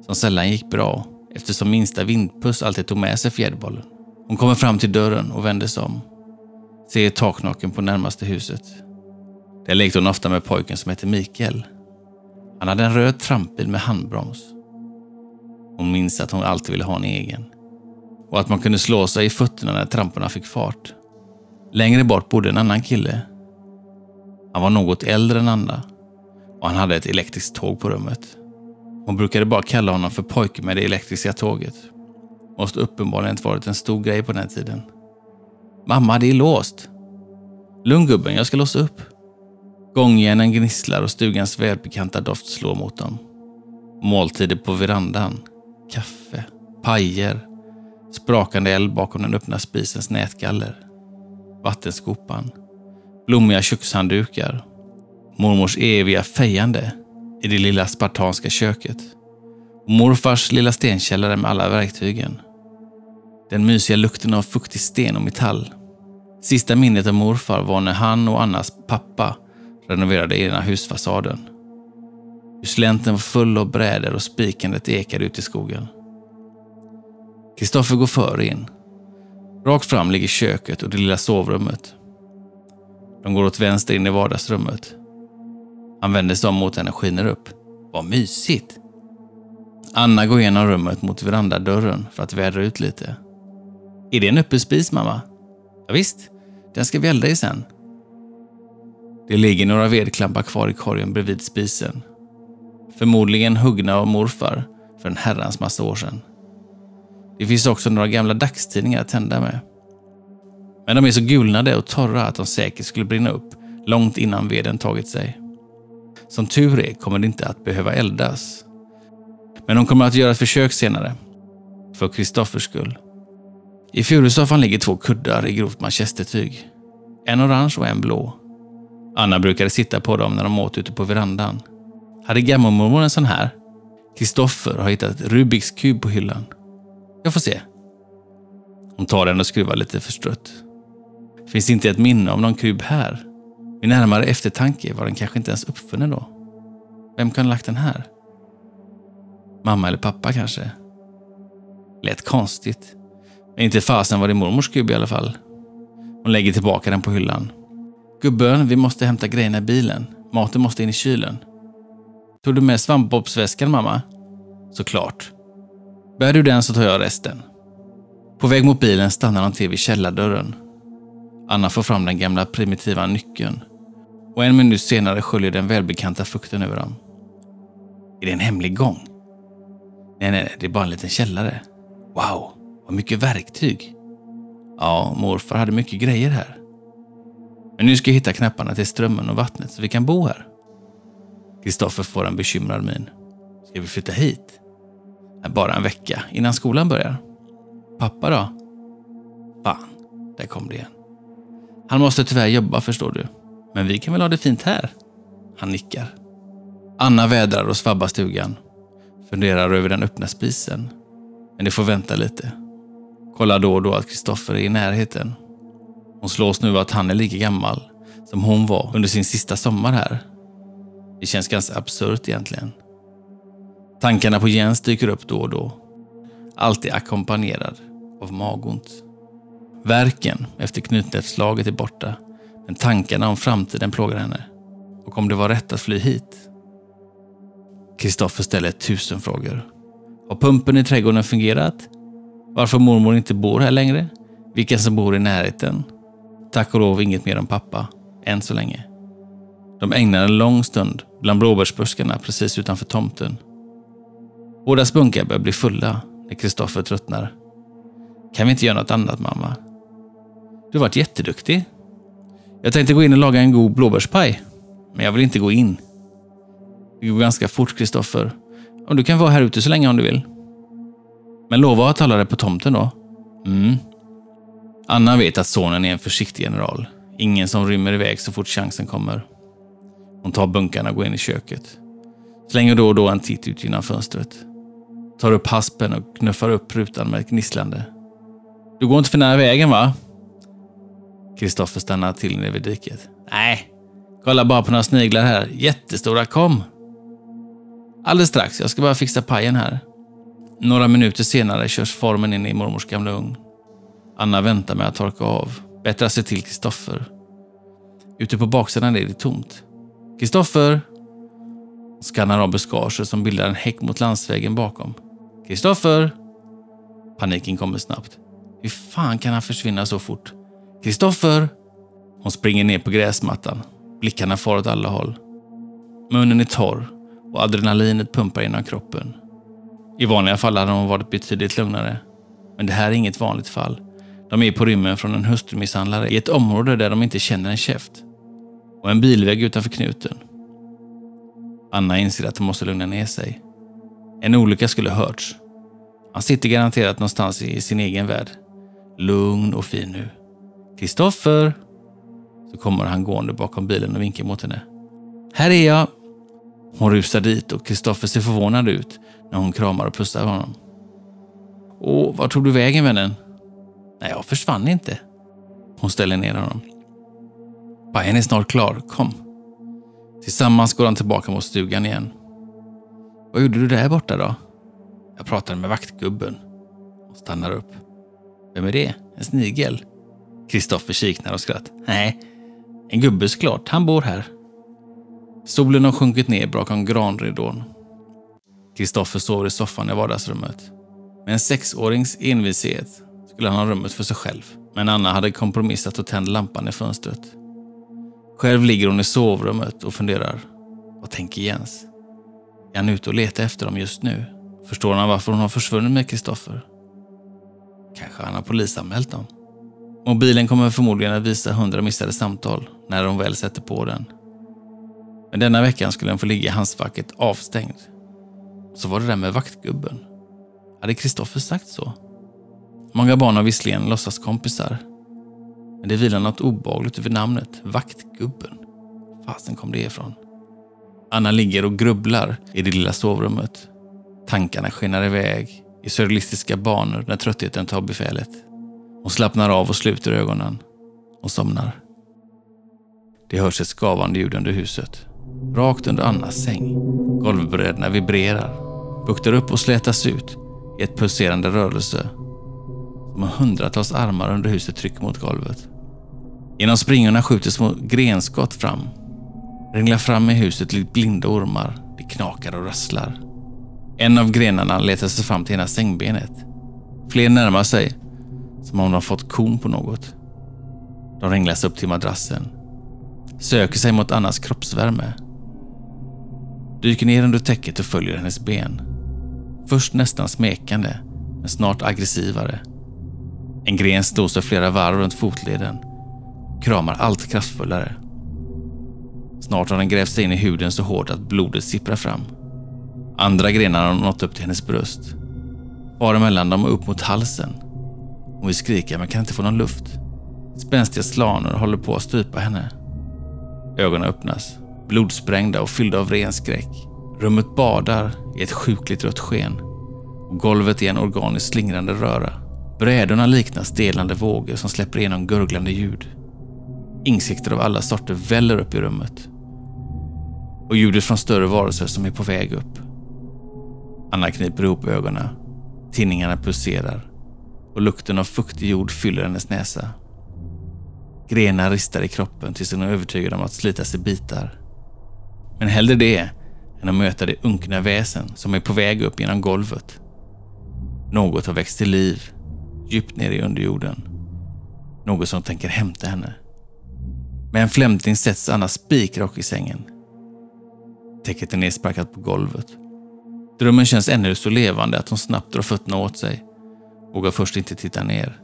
som sällan gick bra eftersom minsta vindpuss alltid tog med sig fjäderbollen. Hon kommer fram till dörren och vänder sig om. Ser taknocken på närmaste huset. Där lekte hon ofta med pojken som hette Mikael. Han hade en röd trampbil med handbroms. Hon minns att hon alltid ville ha en egen. Och att man kunde slå sig i fötterna när tramporna fick fart. Längre bort bodde en annan kille. Han var något äldre än Anna och han hade ett elektriskt tåg på rummet. Hon brukade bara kalla honom för pojken med det elektriska tåget. Måste uppenbarligen inte varit en stor grej på den tiden. Mamma, det är låst. Lugn gubben, jag ska låsa upp. Gångjärnen gnisslar och stugans välbekanta doft slår mot dem. Måltider på verandan. Kaffe. Pajer. Sprakande eld bakom den öppna spisens nätgaller. Vattenskopan. Blommiga kökshanddukar. Mormors eviga fejande i det lilla spartanska köket. Morfars lilla stenkällare med alla verktygen. Den mysiga lukten av fuktig sten och metall. Sista minnet av morfar var när han och Annas pappa renoverade ena husfasaden. Slänten var full av brädor och spikandet ekade ut i skogen. Kristoffer går före in. Rakt fram ligger köket och det lilla sovrummet. De går åt vänster in i vardagsrummet. Han vänder sig om mot henne och skiner upp. Vad mysigt! Anna går igenom rummet mot verandadörren för att vädra ut lite. Är det en öppen spis, mamma? Ja, visst. Den ska vi elda i sen. Det ligger några vedklampar kvar i korgen bredvid spisen. Förmodligen huggna av morfar för en herrans massa år sedan. Det finns också några gamla dagstidningar att tända med. Men de är så gulnade och torra att de säkert skulle brinna upp långt innan veden tagit sig. Som tur är kommer det inte att behöva eldas. Men de kommer att göra ett försök senare. För Kristoffers skull. I furusoffan ligger två kuddar i grovt manchestertyg. En orange och en blå. Anna brukade sitta på dem när de åt ute på verandan. Hade gammelmormor en sån här? Kristoffer har hittat Rubiks kub på hyllan. Jag får se. Hon tar den och skruvar lite förstrött. Finns inte ett minne om någon kub här? Vid närmare eftertanke var den kanske inte ens uppfunnen då. Vem kan ha lagt den här? Mamma eller pappa kanske? Lät konstigt. Men inte fasen var det mormors kub i alla fall. Hon lägger tillbaka den på hyllan. Gubben, vi måste hämta grejerna i bilen. Maten måste in i kylen. Tog du med svampbobsväskan, mamma? Såklart. Bär du den så tar jag resten. På väg mot bilen stannar de till vid källardörren. Anna får fram den gamla primitiva nyckeln. Och en minut senare sköljer den välbekanta fukten över dem. Är det en hemlig gång? Nej, nej, det är bara en liten källare. Wow, vad mycket verktyg. Ja, morfar hade mycket grejer här. Men nu ska jag hitta knapparna till strömmen och vattnet så vi kan bo här. Kristoffer får en bekymrad min. Ska vi flytta hit? Bara en vecka innan skolan börjar. Pappa då? Fan, där kom det igen. Han måste tyvärr jobba förstår du. Men vi kan väl ha det fint här? Han nickar. Anna vädrar och svabbar stugan. Funderar över den öppna spisen. Men det får vänta lite. Kollar då och då att Kristoffer är i närheten. Hon slås nu att han är lika gammal som hon var under sin sista sommar här. Det känns ganska absurt egentligen. Tankarna på Jens dyker upp då och då. Alltid ackompanjerad av magont. Verken efter knytnävsslaget är borta, men tankarna om framtiden plågar henne. Och om det var rätt att fly hit? Kristoffer ställer tusen frågor. Har pumpen i trädgården fungerat? Varför mormor inte bor här längre? Vilka som bor i närheten? Tack och lov inget mer om pappa, än så länge. De ägnar en lång stund bland blåbärsbuskarna precis utanför tomten. Bådas bunkar börjar bli fulla när Kristoffer tröttnar. Kan vi inte göra något annat, mamma? Du har varit jätteduktig. Jag tänkte gå in och laga en god blåbärspaj, men jag vill inte gå in. Det går ganska fort, Kristoffer. Du kan vara här ute så länge om du vill. Men lova att hålla dig på tomten då. Mm. Anna vet att sonen är en försiktig general. Ingen som rymmer iväg så fort chansen kommer. Hon tar bunkarna och går in i köket. Slänger då och då en titt ut genom fönstret. Tar upp haspen och knuffar upp rutan med ett gnisslande. Du går inte för nära vägen va? Kristoffer stannar till nere vid diket. Nej, kolla bara på några sniglar här. Jättestora, kom! Alldeles strax, jag ska bara fixa pajen här. Några minuter senare körs formen in i mormors gamla ugn. Anna väntar med att torka av, bättrar sig till Kristoffer. Ute på baksidan är det tomt. Kristoffer! Skannar av buskaget som bildar en häck mot landsvägen bakom. Kristoffer! Paniken kommer snabbt. Hur fan kan han försvinna så fort? Kristoffer! Hon springer ner på gräsmattan. Blickarna far åt alla håll. Munnen är torr och adrenalinet pumpar genom kroppen. I vanliga fall hade hon varit betydligt lugnare. Men det här är inget vanligt fall. De är på rymmen från en hustrumisshandlare i ett område där de inte känner en käft. Och en bilväg utanför knuten. Anna inser att hon måste lugna ner sig. En olycka skulle hörts. Han sitter garanterat någonstans i sin egen värld. Lugn och fin nu. Kristoffer! Så kommer han gående bakom bilen och vinkar mot henne. Här är jag! Hon rusar dit och Kristoffer ser förvånad ut när hon kramar och pussar honom. Åh, var tog du vägen vännen? Nej, jag försvann inte. Hon ställer ner honom. Pajen är snart klar, kom. Tillsammans går han tillbaka mot stugan igen. Vad gjorde du där borta då? Jag pratade med vaktgubben. Hon stannar upp. Vem är det? En snigel? Kristoffer kiknar och skratt. Nej, en gubbe såklart. Han bor här. Solen har sjunkit ner bakom granridån. Kristoffer sover i soffan i vardagsrummet. Med en sexårings envishet skulle han ha rummet för sig själv. Men Anna hade kompromissat och tänd lampan i fönstret. Själv ligger hon i sovrummet och funderar. Vad tänker Jens? Är han ute och letar efter dem just nu? Förstår han varför hon har försvunnit med Kristoffer? Kanske han har polisanmält dem? Mobilen kommer förmodligen att visa hundra missade samtal när de väl sätter på den. Men denna veckan skulle den få ligga i handskfacket avstängd. Så var det där med vaktgubben. Hade Kristoffer sagt så? Många barn har visserligen låtsaskompisar. Men det vilar något obagligt över namnet Vaktgubben. Fasen kom det ifrån? Anna ligger och grubblar i det lilla sovrummet. Tankarna skenar iväg i surrealistiska banor när tröttheten tar befälet. Hon slappnar av och sluter ögonen och somnar. Det hörs ett skavande ljud under huset. Rakt under Annas säng. Golvbrädorna vibrerar, buktar upp och slätas ut i ett pulserande rörelse med hundratals armar under huset trycker mot golvet. Genom springorna skjuter små grenskott fram. Ringlar fram i huset likt blinda ormar. Det knakar och rasslar. En av grenarna letar sig fram till ena sängbenet. Fler närmar sig, som om de fått kon på något. De ringlas upp till madrassen. Söker sig mot Annas kroppsvärme. Dyker ner under täcket och följer hennes ben. Först nästan smekande, men snart aggressivare. En gren står sig flera varv runt fotleden. Kramar allt kraftfullare. Snart har den grävt sig in i huden så hårt att blodet sipprar fram. Andra grenar har nått upp till hennes bröst. Far emellan dem och upp mot halsen. Hon vill skrika men kan inte få någon luft. Spänstiga slanor håller på att strypa henne. Ögonen öppnas, blodsprängda och fyllda av ren skräck. Rummet badar i ett sjukligt rött sken och golvet är en organiskt slingrande röra. Brädorna liknar stelande vågor som släpper igenom gurglande ljud. Insikter av alla sorter väller upp i rummet. Och ljudet från större varelser som är på väg upp. Anna kniper ihop ögonen. Tinningarna pulserar och lukten av fuktig jord fyller hennes näsa. Grenar ristar i kroppen tills hon är övertygad om att slitas i bitar. Men hellre det än att möta det unkna väsen som är på väg upp genom golvet. Något har växt till liv djupt ner i underjorden. Något som tänker hämta henne. Med en flämtning sätts Anna spikrak i sängen. Täcket är nedsparkat på golvet. Drömmen känns ännu så levande att hon snabbt drar fötterna åt sig. Vågar först inte titta ner.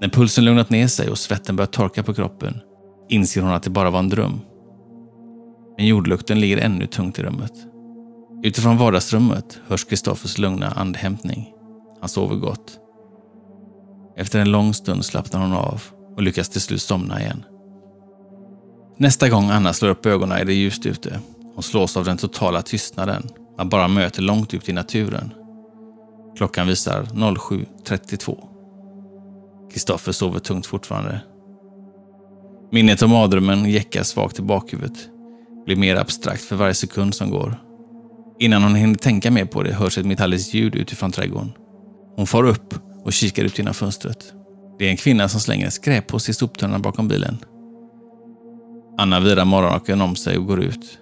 När pulsen lugnat ner sig och svetten börjar torka på kroppen inser hon att det bara var en dröm. Men jordlukten ligger ännu tungt i rummet. Utifrån vardagsrummet hörs Kristoffers lugna andhämtning. Han sover gott. Efter en lång stund slappnar hon av och lyckas till slut somna igen. Nästa gång Anna slår upp ögonen är det ljust ute. Hon slås av den totala tystnaden. Man bara möter långt ut i naturen. Klockan visar 07.32. Kristoffer sover tungt fortfarande. Minnet om mardrömmen jäckar svagt i bakhuvudet. Blir mer abstrakt för varje sekund som går. Innan hon hinner tänka mer på det hörs ett metalliskt ljud utifrån trädgården. Hon far upp och kikar ut genom fönstret. Det är en kvinna som slänger en skräppåse i soptunnan bakom bilen. Anna virar morgonrocken om sig och går ut.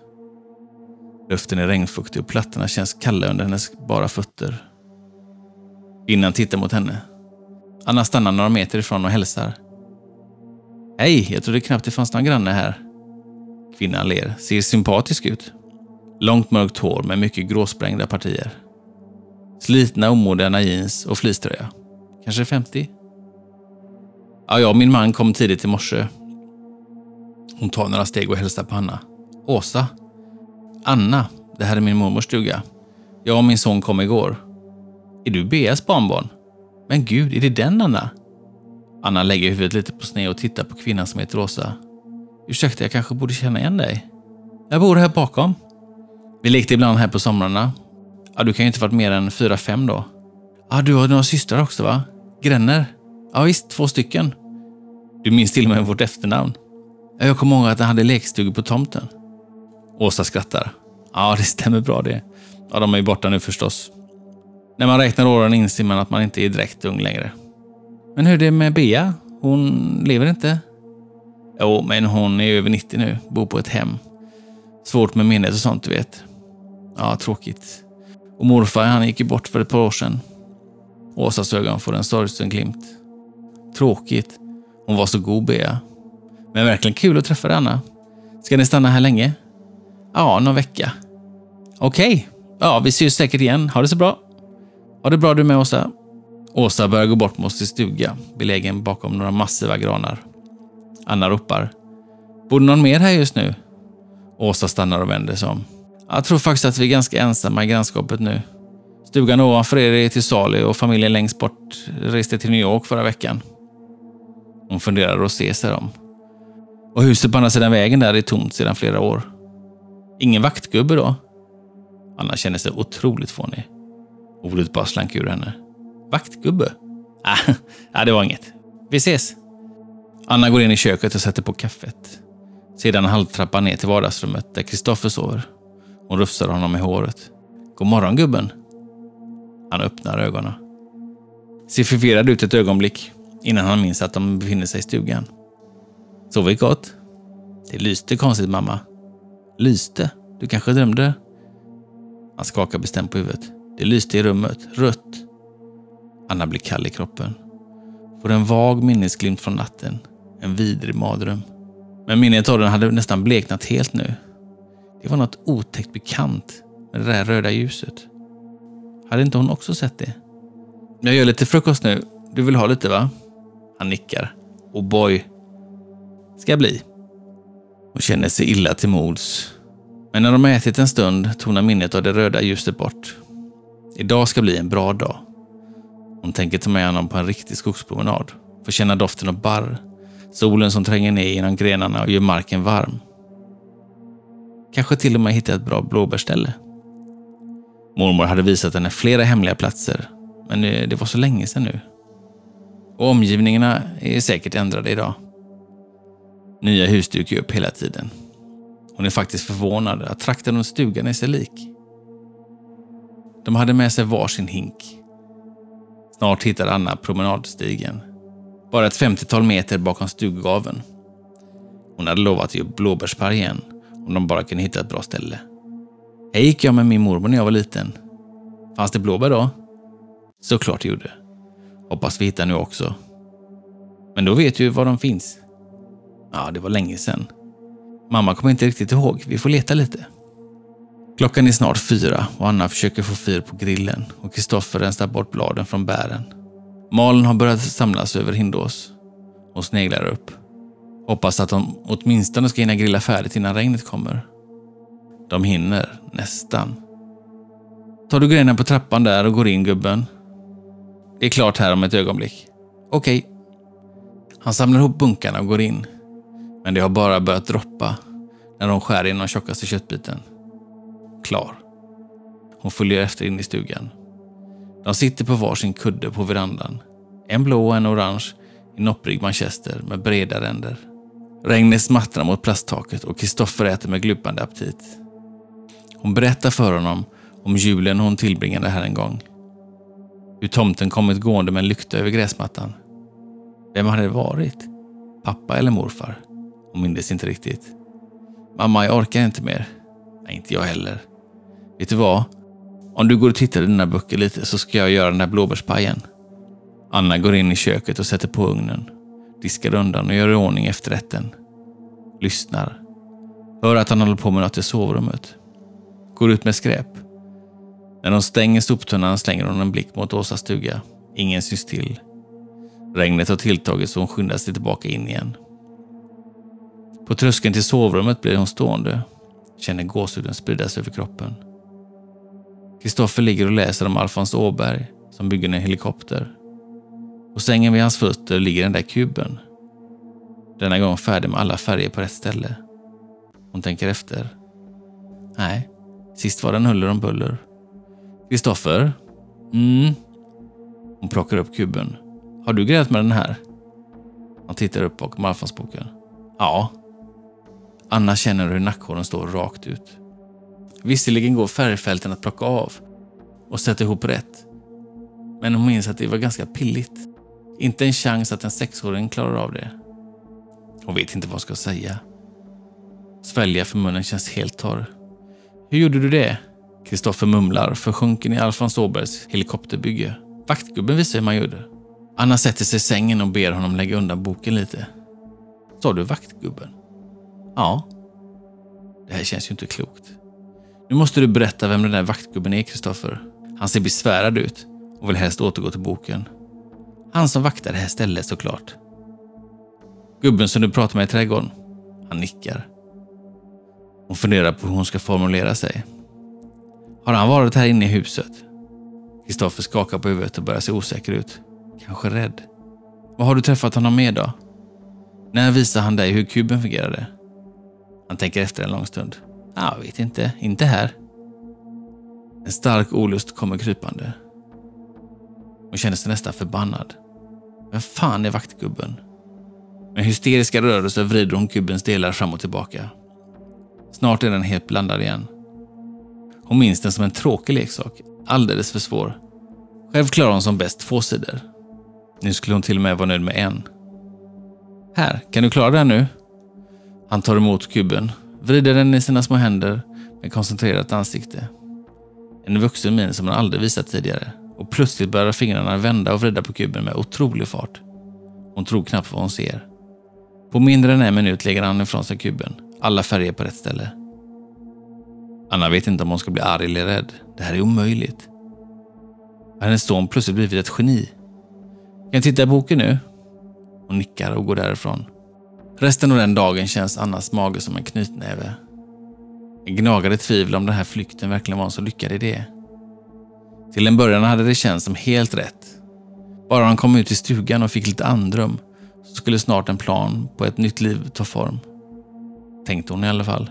Luften är regnfuktig och plattorna känns kalla under hennes bara fötter. Kvinnan tittar mot henne. Anna stannar några meter ifrån och hälsar. Hej, jag trodde knappt det fanns någon granne här. Kvinnan ler, ser sympatisk ut. Långt mörkt hår med mycket gråsprängda partier. Slitna omoderna jeans och fleecetröja. Kanske 50? Ja, jag och min man kom tidigt i morse. Hon tar några steg och hälsar på Anna. Åsa. Anna, det här är min mormors stuga. Jag och min son kom igår. Är du Beas barnbarn? Men gud, är det den Anna? Anna lägger huvudet lite på sned och tittar på kvinnan som heter Åsa. Ursäkta, jag kanske borde känna igen dig? Jag bor här bakom. Vi lekte ibland här på somrarna. Ja, du kan ju inte varit mer än fyra, fem då. Ja, du har några systrar också va? Gränner? Ja visst, två stycken. Du minns till och med vårt efternamn. Jag kommer ihåg att han hade lekstugor på tomten. Åsa skrattar. Ja, det stämmer bra det. Ja, de är ju borta nu förstås. När man räknar åren inser man att man inte är direkt ung längre. Men hur är det med Bea? Hon lever inte? Jo, men hon är över 90 nu, bor på ett hem. Svårt med minnet och sånt, du vet. Ja, tråkigt. Och morfar, han gick ju bort för ett par år sedan. Åsas ögon får en sorgsen glimt. Tråkigt. Hon var så god, Bea. Men verkligen kul att träffa dig, Anna. Ska ni stanna här länge? Ja, någon vecka. Okej. Okay. Ja, vi syns säkert igen. Ha det så bra. Ha det bra du med, Åsa. Åsa börjar gå bort mot sin stuga, belägen bakom några massiva granar. Anna ropar. Bor det någon mer här just nu? Åsa stannar och vänder sig om. Jag tror faktiskt att vi är ganska ensamma i grannskapet nu. Stugan ovanför er är till salu och familjen längst bort reste till New York förra veckan. Hon funderar och ser sig om. Och huset på andra sidan vägen där är tomt sedan flera år. Ingen vaktgubbe då? Anna känner sig otroligt fånig. Ordet bara slank ur henne. Vaktgubbe? Ah, det var inget. Vi ses. Anna går in i köket och sätter på kaffet. Sedan halvtrappan ner till vardagsrummet där Kristoffer sover. Hon rufsar honom i håret. God morgon gubben. Han öppnar ögonen. Ser förvirrad ut ett ögonblick innan han minns att de befinner sig i stugan. Sovit gott? Det lyste konstigt mamma. Lyste? Du kanske drömde? Han skakar bestämt på huvudet. Det lyste i rummet, rött. Anna blir kall i kroppen. Får en vag minnesglimt från natten. En vidrig mardröm. Men minnet av den hade nästan bleknat helt nu. Det var något otäckt bekant med det där röda ljuset. Hade inte hon också sett det? Jag gör lite frukost nu. Du vill ha lite va? Han nickar. Och boy. Ska bli. Hon känner sig illa till mods. Men när de har ätit en stund tonar minnet av det röda ljuset bort. Idag ska bli en bra dag. Hon tänker ta med honom på en riktig skogspromenad. Få känna doften av barr. Solen som tränger ner genom grenarna och gör marken varm. Kanske till och med hitta ett bra blåbärställe. Mormor hade visat henne flera hemliga platser, men det var så länge sedan nu. Och omgivningarna är säkert ändrade idag. Nya hus dyker upp hela tiden. Hon är faktiskt förvånad att trakten runt stugan är sig lik. De hade med sig varsin hink. Snart hittade Anna promenadstigen. Bara ett 50-tal meter bakom stuggaven. Hon hade lovat att upp blåbärspaj igen om de bara kunde hitta ett bra ställe. Här gick jag med min mormor när jag var liten. Fanns det blåbär då? Såklart det gjorde. Hoppas vi hittar nu också. Men då vet du var de finns. Ja, det var länge sedan. Mamma kommer inte riktigt ihåg. Vi får leta lite. Klockan är snart fyra och Anna försöker få fyr på grillen och Kristoffer rensar bort bladen från bären. Malen har börjat samlas över Hindås och sneglar upp. Hoppas att de åtminstone ska hinna grilla färdigt innan regnet kommer. De hinner, nästan. Tar du grejerna på trappan där och går in gubben? Det är klart här om ett ögonblick. Okej. Okay. Han samlar ihop bunkarna och går in. Men det har bara börjat droppa när de skär in den tjockaste köttbiten. Klar. Hon följer efter in i stugan. De sitter på varsin kudde på verandan. En blå och en orange i nopprig manchester med breda ränder. Regnet smattrar mot plasttaket och Kristoffer äter med glupande aptit. Hon berättar för honom om julen hon tillbringade här en gång. Hur tomten kommit gående med en lykta över gräsmattan. Vem hade det varit? Pappa eller morfar? Hon mindes inte riktigt. Mamma, jag orkar inte mer. Nej, inte jag heller. Vet du vad? Om du går och tittar i dina böcker lite så ska jag göra den där blåbärspajen. Anna går in i köket och sätter på ugnen. Diskar undan och gör i ordning efterrätten. Lyssnar. Hör att han håller på med något i sovrummet. Går ut med skräp. När de stänger soptunnan slänger hon en blick mot Åsas stuga. Ingen syns till. Regnet har tilltagit så hon skyndar sig tillbaka in igen. På tröskeln till sovrummet blir hon stående. Känner gåshuden spridas över kroppen. Kristoffer ligger och läser om Alfons Åberg som bygger en helikopter. På sängen vid hans fötter ligger den där kuben. Denna gång färdig med alla färger på rätt ställe. Hon tänker efter. Nej, sist var den huller om buller. Kristoffer? Mm. Hon plockar upp kuben. Har du grävt med den här? Han tittar upp bakom Alfonsboken. Ja. Anna känner hur nackhåren står rakt ut. Visserligen går färgfälten att plocka av och sätta ihop rätt. Men hon minns att det var ganska pilligt. Inte en chans att en sexåring klarar av det. Hon vet inte vad hon ska säga. Svälja för munnen känns helt torr. Hur gjorde du det? Kristoffer mumlar, försjunken i Alfons Åbergs helikopterbygge. Vaktgubben visar hur man gjorde. Anna sätter sig i sängen och ber honom lägga undan boken lite. Sa du vaktgubben? Ja. Det här känns ju inte klokt. Nu måste du berätta vem den där vaktgubben är, Kristoffer. Han ser besvärad ut och vill helst återgå till boken. Han som vaktar det här stället såklart. Gubben som du pratade med i trädgården. Han nickar. Hon funderar på hur hon ska formulera sig. Har han varit här inne i huset? Kristoffer skakar på huvudet och börjar se osäker ut. Kanske rädd. Vad har du träffat honom med då? När visade han dig hur kuben fungerade? Han tänker efter en lång stund. Jag vet inte, inte här. En stark olust kommer krypande. Hon känner sig nästan förbannad. Vem fan är vaktgubben? Med hysteriska rörelser vrider hon kubens delar fram och tillbaka. Snart är den helt blandad igen. Hon minns den som en tråkig leksak, alldeles för svår. Själv klarar hon som bäst två sidor. Nu skulle hon till och med vara nöjd med en. Här, kan du klara den nu? Han tar emot kuben, vrider den i sina små händer med koncentrerat ansikte. En vuxen min som han aldrig visat tidigare och plötsligt börjar fingrarna vända och vrida på kuben med otrolig fart. Hon tror knappt vad hon ser. På mindre än en minut lägger han ifrån sig kuben, alla färger på rätt ställe. Anna vet inte om hon ska bli arg eller rädd. Det här är omöjligt. Har hennes son plötsligt blivit ett geni? Kan jag titta i boken nu? Hon nickar och går därifrån. Resten av den dagen känns Annas mage som en knytnäve. Jag gnagade tvivel om den här flykten verkligen var en så lyckad idé. Till en början hade det känts som helt rätt. Bara han kom ut i stugan och fick lite andrum så skulle snart en plan på ett nytt liv ta form. Tänkte hon i alla fall.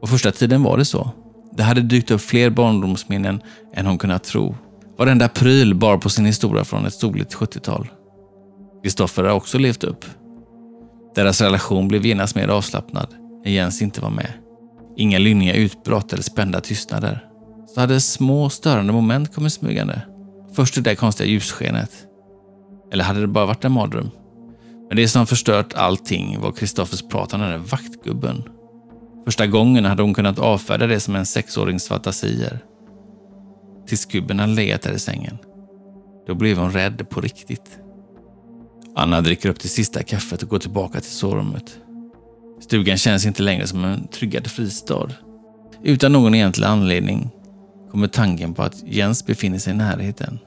Och första tiden var det så. Det hade dykt upp fler barndomsminnen än hon kunnat tro. Varenda pryl bar på sin historia från ett soligt 70-tal. Kristoffer har också levt upp. Deras relation blev genast mer avslappnad när Jens inte var med. Inga lynniga utbrott eller spända tystnader. Så hade små störande moment kommit smygande. Först det där konstiga ljusskenet. Eller hade det bara varit en mardröm? Men det som förstört allting var Kristoffers prat om den där vaktgubben. Första gången hade hon kunnat avfärda det som en sexårings fantasier. Tills gubben hade legat där i sängen. Då blev hon rädd på riktigt. Anna dricker upp det sista kaffet och går tillbaka till sovrummet. Stugan känns inte längre som en tryggad fristad. Utan någon egentlig anledning kommer tanken på att Jens befinner sig i närheten.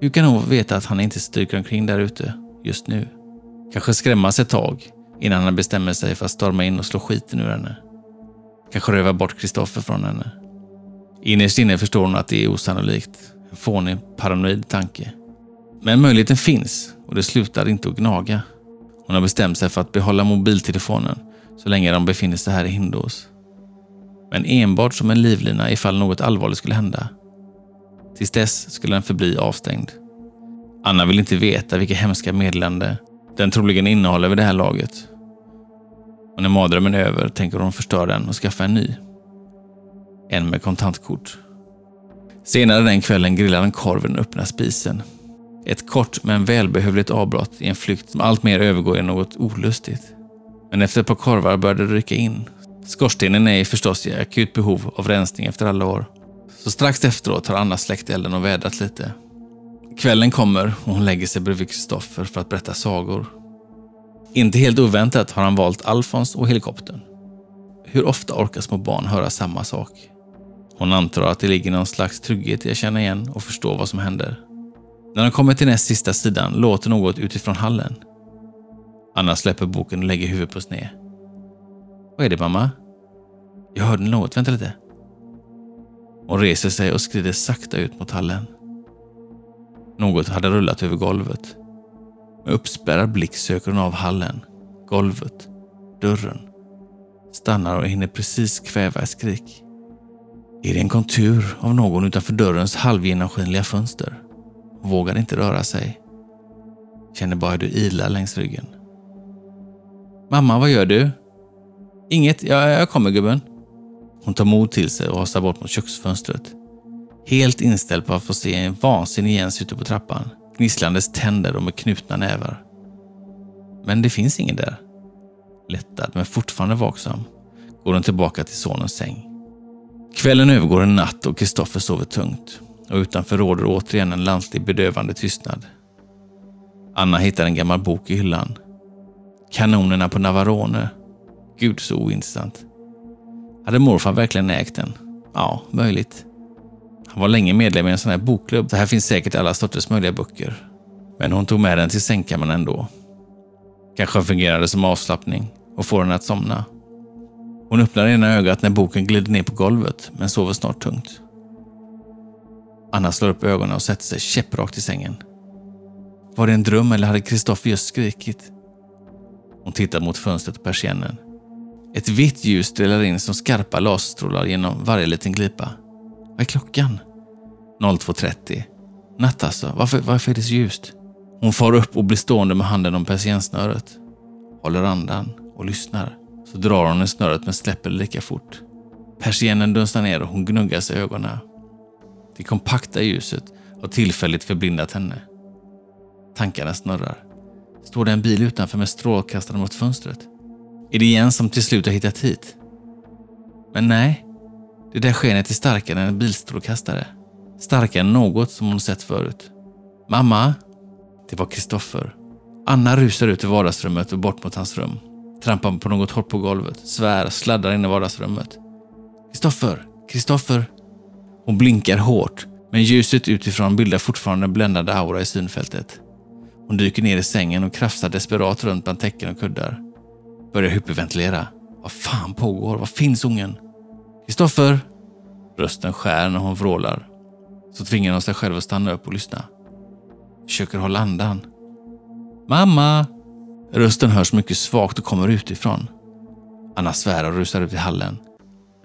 Hur kan hon veta att han inte stryker omkring där ute just nu? Kanske skrämmas ett tag innan han bestämmer sig för att storma in och slå skiten ur henne. Kanske röva bort Kristoffer från henne. Innerst inne förstår hon att det är osannolikt. En fånig, paranoid tanke. Men möjligheten finns och det slutar inte att gnaga. Hon har bestämt sig för att behålla mobiltelefonen så länge de befinner sig här i Hindås. Men enbart som en livlina ifall något allvarligt skulle hända. Tills dess skulle den förbli avstängd. Anna vill inte veta vilka hemska meddelande den troligen innehåller vid det här laget. Och när mardrömmen är över tänker hon förstöra den och skaffa en ny. En med kontantkort. Senare den kvällen grillar en korv i den öppna spisen ett kort men välbehövligt avbrott i en flykt som alltmer övergår i något olustigt. Men efter ett par korvar började det rycka in. Skorstenen är förstås i akut behov av rensning efter alla år. Så strax efteråt har Anna släckt elden och vädrat lite. Kvällen kommer och hon lägger sig bredvid Kristoffer för att berätta sagor. Inte helt oväntat har han valt Alfons och helikoptern. Hur ofta orkar små barn höra samma sak? Hon antar att det ligger någon slags trygghet i att känna igen och förstå vad som händer. När de kommer till näst sista sidan låter något utifrån hallen. Anna släpper boken och lägger huvudet på sned. Vad är det mamma? Jag hörde något, vänta lite. Hon reser sig och skrider sakta ut mot hallen. Något hade rullat över golvet. Med uppspärrad blick söker hon av hallen, golvet, dörren. Stannar och hinner precis kväva ett skrik. Är det en kontur av någon utanför dörrens halvgenomskinliga fönster? vågar inte röra sig. Känner bara hur du ilar längs ryggen. Mamma, vad gör du? Inget, jag, jag kommer gubben. Hon tar mod till sig och hastar bort mot köksfönstret. Helt inställd på att få se en vansinnig Jens ute på trappan, gnisslandes tänder och med knutna nävar. Men det finns ingen där. Lättad, men fortfarande vaksam, går hon tillbaka till sonens säng. Kvällen övergår en natt och Kristoffer sover tungt. och utanför råder återigen en lantlig bedövande tystnad. Anna hittar en gammal bok i hyllan. Kanonerna på Navarone. Gud så ointressant. Hade morfar verkligen ägt den? Ja, möjligt. Han var länge medlem i en sån här bokklubb. Så här finns säkert alla sorters möjliga böcker. Men hon tog med den till sängkammaren ändå. Kanske fungerade som avslappning och får henne att somna. Hon öppnar ena ögat när boken glider ner på golvet, men sover snart tungt. Anna slår upp ögonen och sätter sig käpprakt i sängen. Var det en dröm eller hade Kristoffer just skrikit? Hon tittar mot fönstret och persiennen. Ett vitt ljus strålar in som skarpa laserstrålar genom varje liten glipa. Vad är klockan? 02.30. Natt alltså. Varför, varför är det så ljust? Hon far upp och blir stående med handen om persiennsnöret. Håller andan och lyssnar. Så drar hon i snöret men släpper det lika fort. Persiennen dunstar ner och hon gnuggar sig i ögonen. Det kompakta ljuset har tillfälligt förblindat henne. Tankarna snurrar. Står det en bil utanför med strålkastaren mot fönstret? Är det Jens som till slut har hittat hit? Men nej, det där skenet är starkare än en bilstrålkastare. Starkare än något som hon sett förut. Mamma? Det var Kristoffer. Anna rusar ut i vardagsrummet och bort mot hans rum. Trampar på något hårt på golvet, svär, sladdar in i vardagsrummet. Kristoffer! Kristoffer! Hon blinkar hårt, men ljuset utifrån bildar fortfarande en bländande aura i synfältet. Hon dyker ner i sängen och krafsar desperat runt bland täcken och kuddar. Börjar hyperventilera. Vad fan pågår? Var finns ungen? Kristoffer! Rösten skär när hon vrålar. Så tvingar hon sig själv att stanna upp och lyssna. Försöker hålla andan. Mamma! Rösten hörs mycket svagt och kommer utifrån. Anna svär och rusar ut i hallen.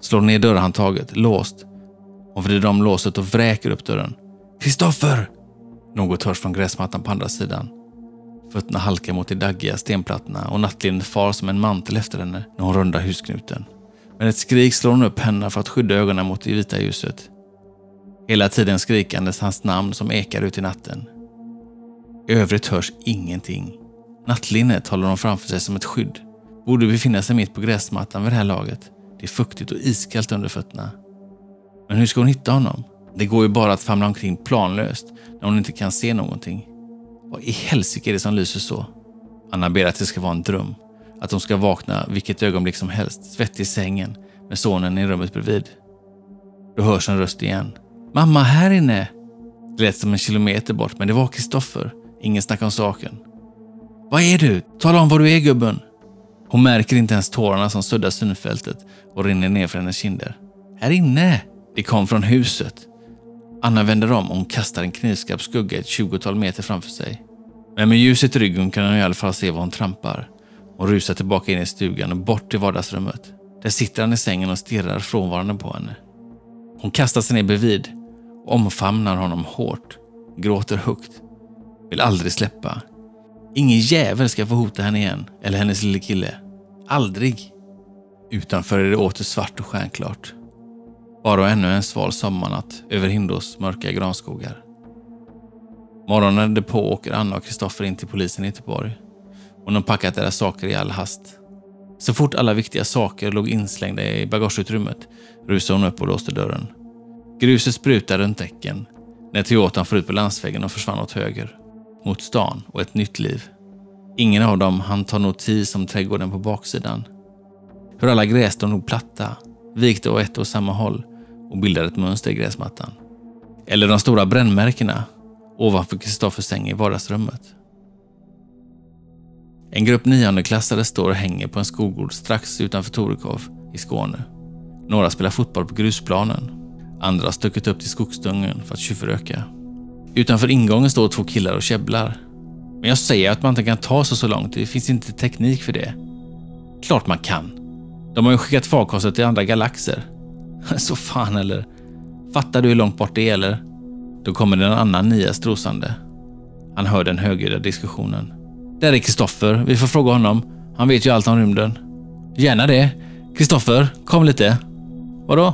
Slår ner dörrhandtaget, låst. Hon vrider om låset och vräker upp dörren. Kristoffer! Något hörs från gräsmattan på andra sidan. Fötterna halkar mot de daggiga stenplattorna och nattlinnet far som en mantel efter henne när hon rundar husknuten. Med ett skrik slår hon upp händerna för att skydda ögonen mot det vita ljuset. Hela tiden skrikandes hans namn som ekar ut i natten. I övrigt hörs ingenting. Nattlinnet håller hon framför sig som ett skydd. Borde befinna sig mitt på gräsmattan vid det här laget. Det är fuktigt och iskallt under fötterna. Men hur ska hon hitta honom? Det går ju bara att famla omkring planlöst när hon inte kan se någonting. Vad i helsike är det som lyser så? Anna ber att det ska vara en dröm. Att hon ska vakna vilket ögonblick som helst, svettig i sängen, med sonen i rummet bredvid. Då hörs en röst igen. Mamma, här inne! Det lät som en kilometer bort, men det var Kristoffer. Ingen snack om saken. Vad är du? Tala om var du är, gubben! Hon märker inte ens tårarna som suddar synfältet och rinner ner för hennes kinder. Här inne! Det kom från huset. Anna vänder om och hon kastar en knivskarp skugga ett tjugotal meter framför sig. Men med ljuset i ryggen kan hon i alla fall se var hon trampar. Hon rusar tillbaka in i stugan och bort till vardagsrummet. Där sitter han i sängen och stirrar frånvarande på henne. Hon kastar sig ner bredvid och omfamnar honom hårt, gråter högt, vill aldrig släppa. Ingen jävel ska få hota henne igen, eller hennes lille kille. Aldrig. Utanför är det åter svart och stjärnklart. Bara ännu en sval sommarnatt över Hindås mörka granskogar. Morgonen därpå åker Anna och Kristoffer in till polisen i Göteborg. Hon har packat deras saker i all hast. Så fort alla viktiga saker låg inslängda i bagageutrymmet rusade hon upp och låste dörren. Gruset sprutade runt däcken när Toyotan for ut på landsvägen och försvann åt höger. Mot stan och ett nytt liv. Ingen av dem hann ta notis om trädgården på baksidan. Hur alla grässtrån låg platta, vikta åt ett och samma håll och bildade ett mönster i gräsmattan. Eller de stora brännmärkena ovanför Kristoffers säng i vardagsrummet. En grupp niondeklassare står och hänger på en skolgård strax utanför Torekov i Skåne. Några spelar fotboll på grusplanen. Andra har stuckit upp till skogsdungen för att tjuvröka. Utanför ingången står två killar och käbblar. Men jag säger att man inte kan ta sig så långt, det finns inte teknik för det. Klart man kan. De har ju skickat farkoster till andra galaxer. Så fan eller? Fattar du hur långt bort det är eller? Då kommer det en annan nia strosande. Han hör den högljudda diskussionen. Där är Kristoffer. Vi får fråga honom. Han vet ju allt om rymden. Gärna det. Kristoffer, kom lite. Vadå?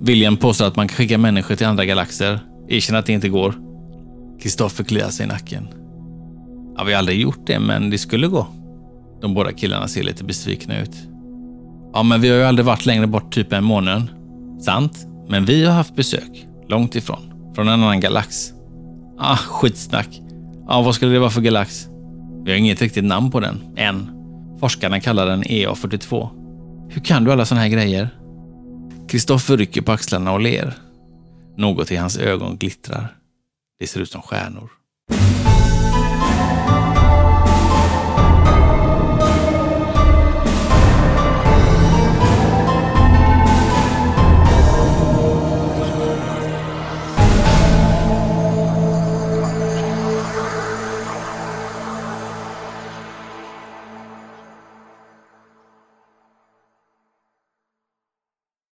William påstår att man kan skicka människor till andra galaxer. Erkänn att det inte går. Kristoffer kliar sig i nacken. Ja, vi har aldrig gjort det, men det skulle gå. De båda killarna ser lite besvikna ut. Ja, men vi har ju aldrig varit längre bort typ en månad. Sant, men vi har haft besök. Långt ifrån. Från en annan galax. Ah, skitsnack. Ja, vad skulle det vara för galax? Vi har inget riktigt namn på den, än. Forskarna kallar den EA42. Hur kan du alla såna här grejer? Kristoffer rycker på axlarna och ler. Något i hans ögon glittrar. Det ser ut som stjärnor.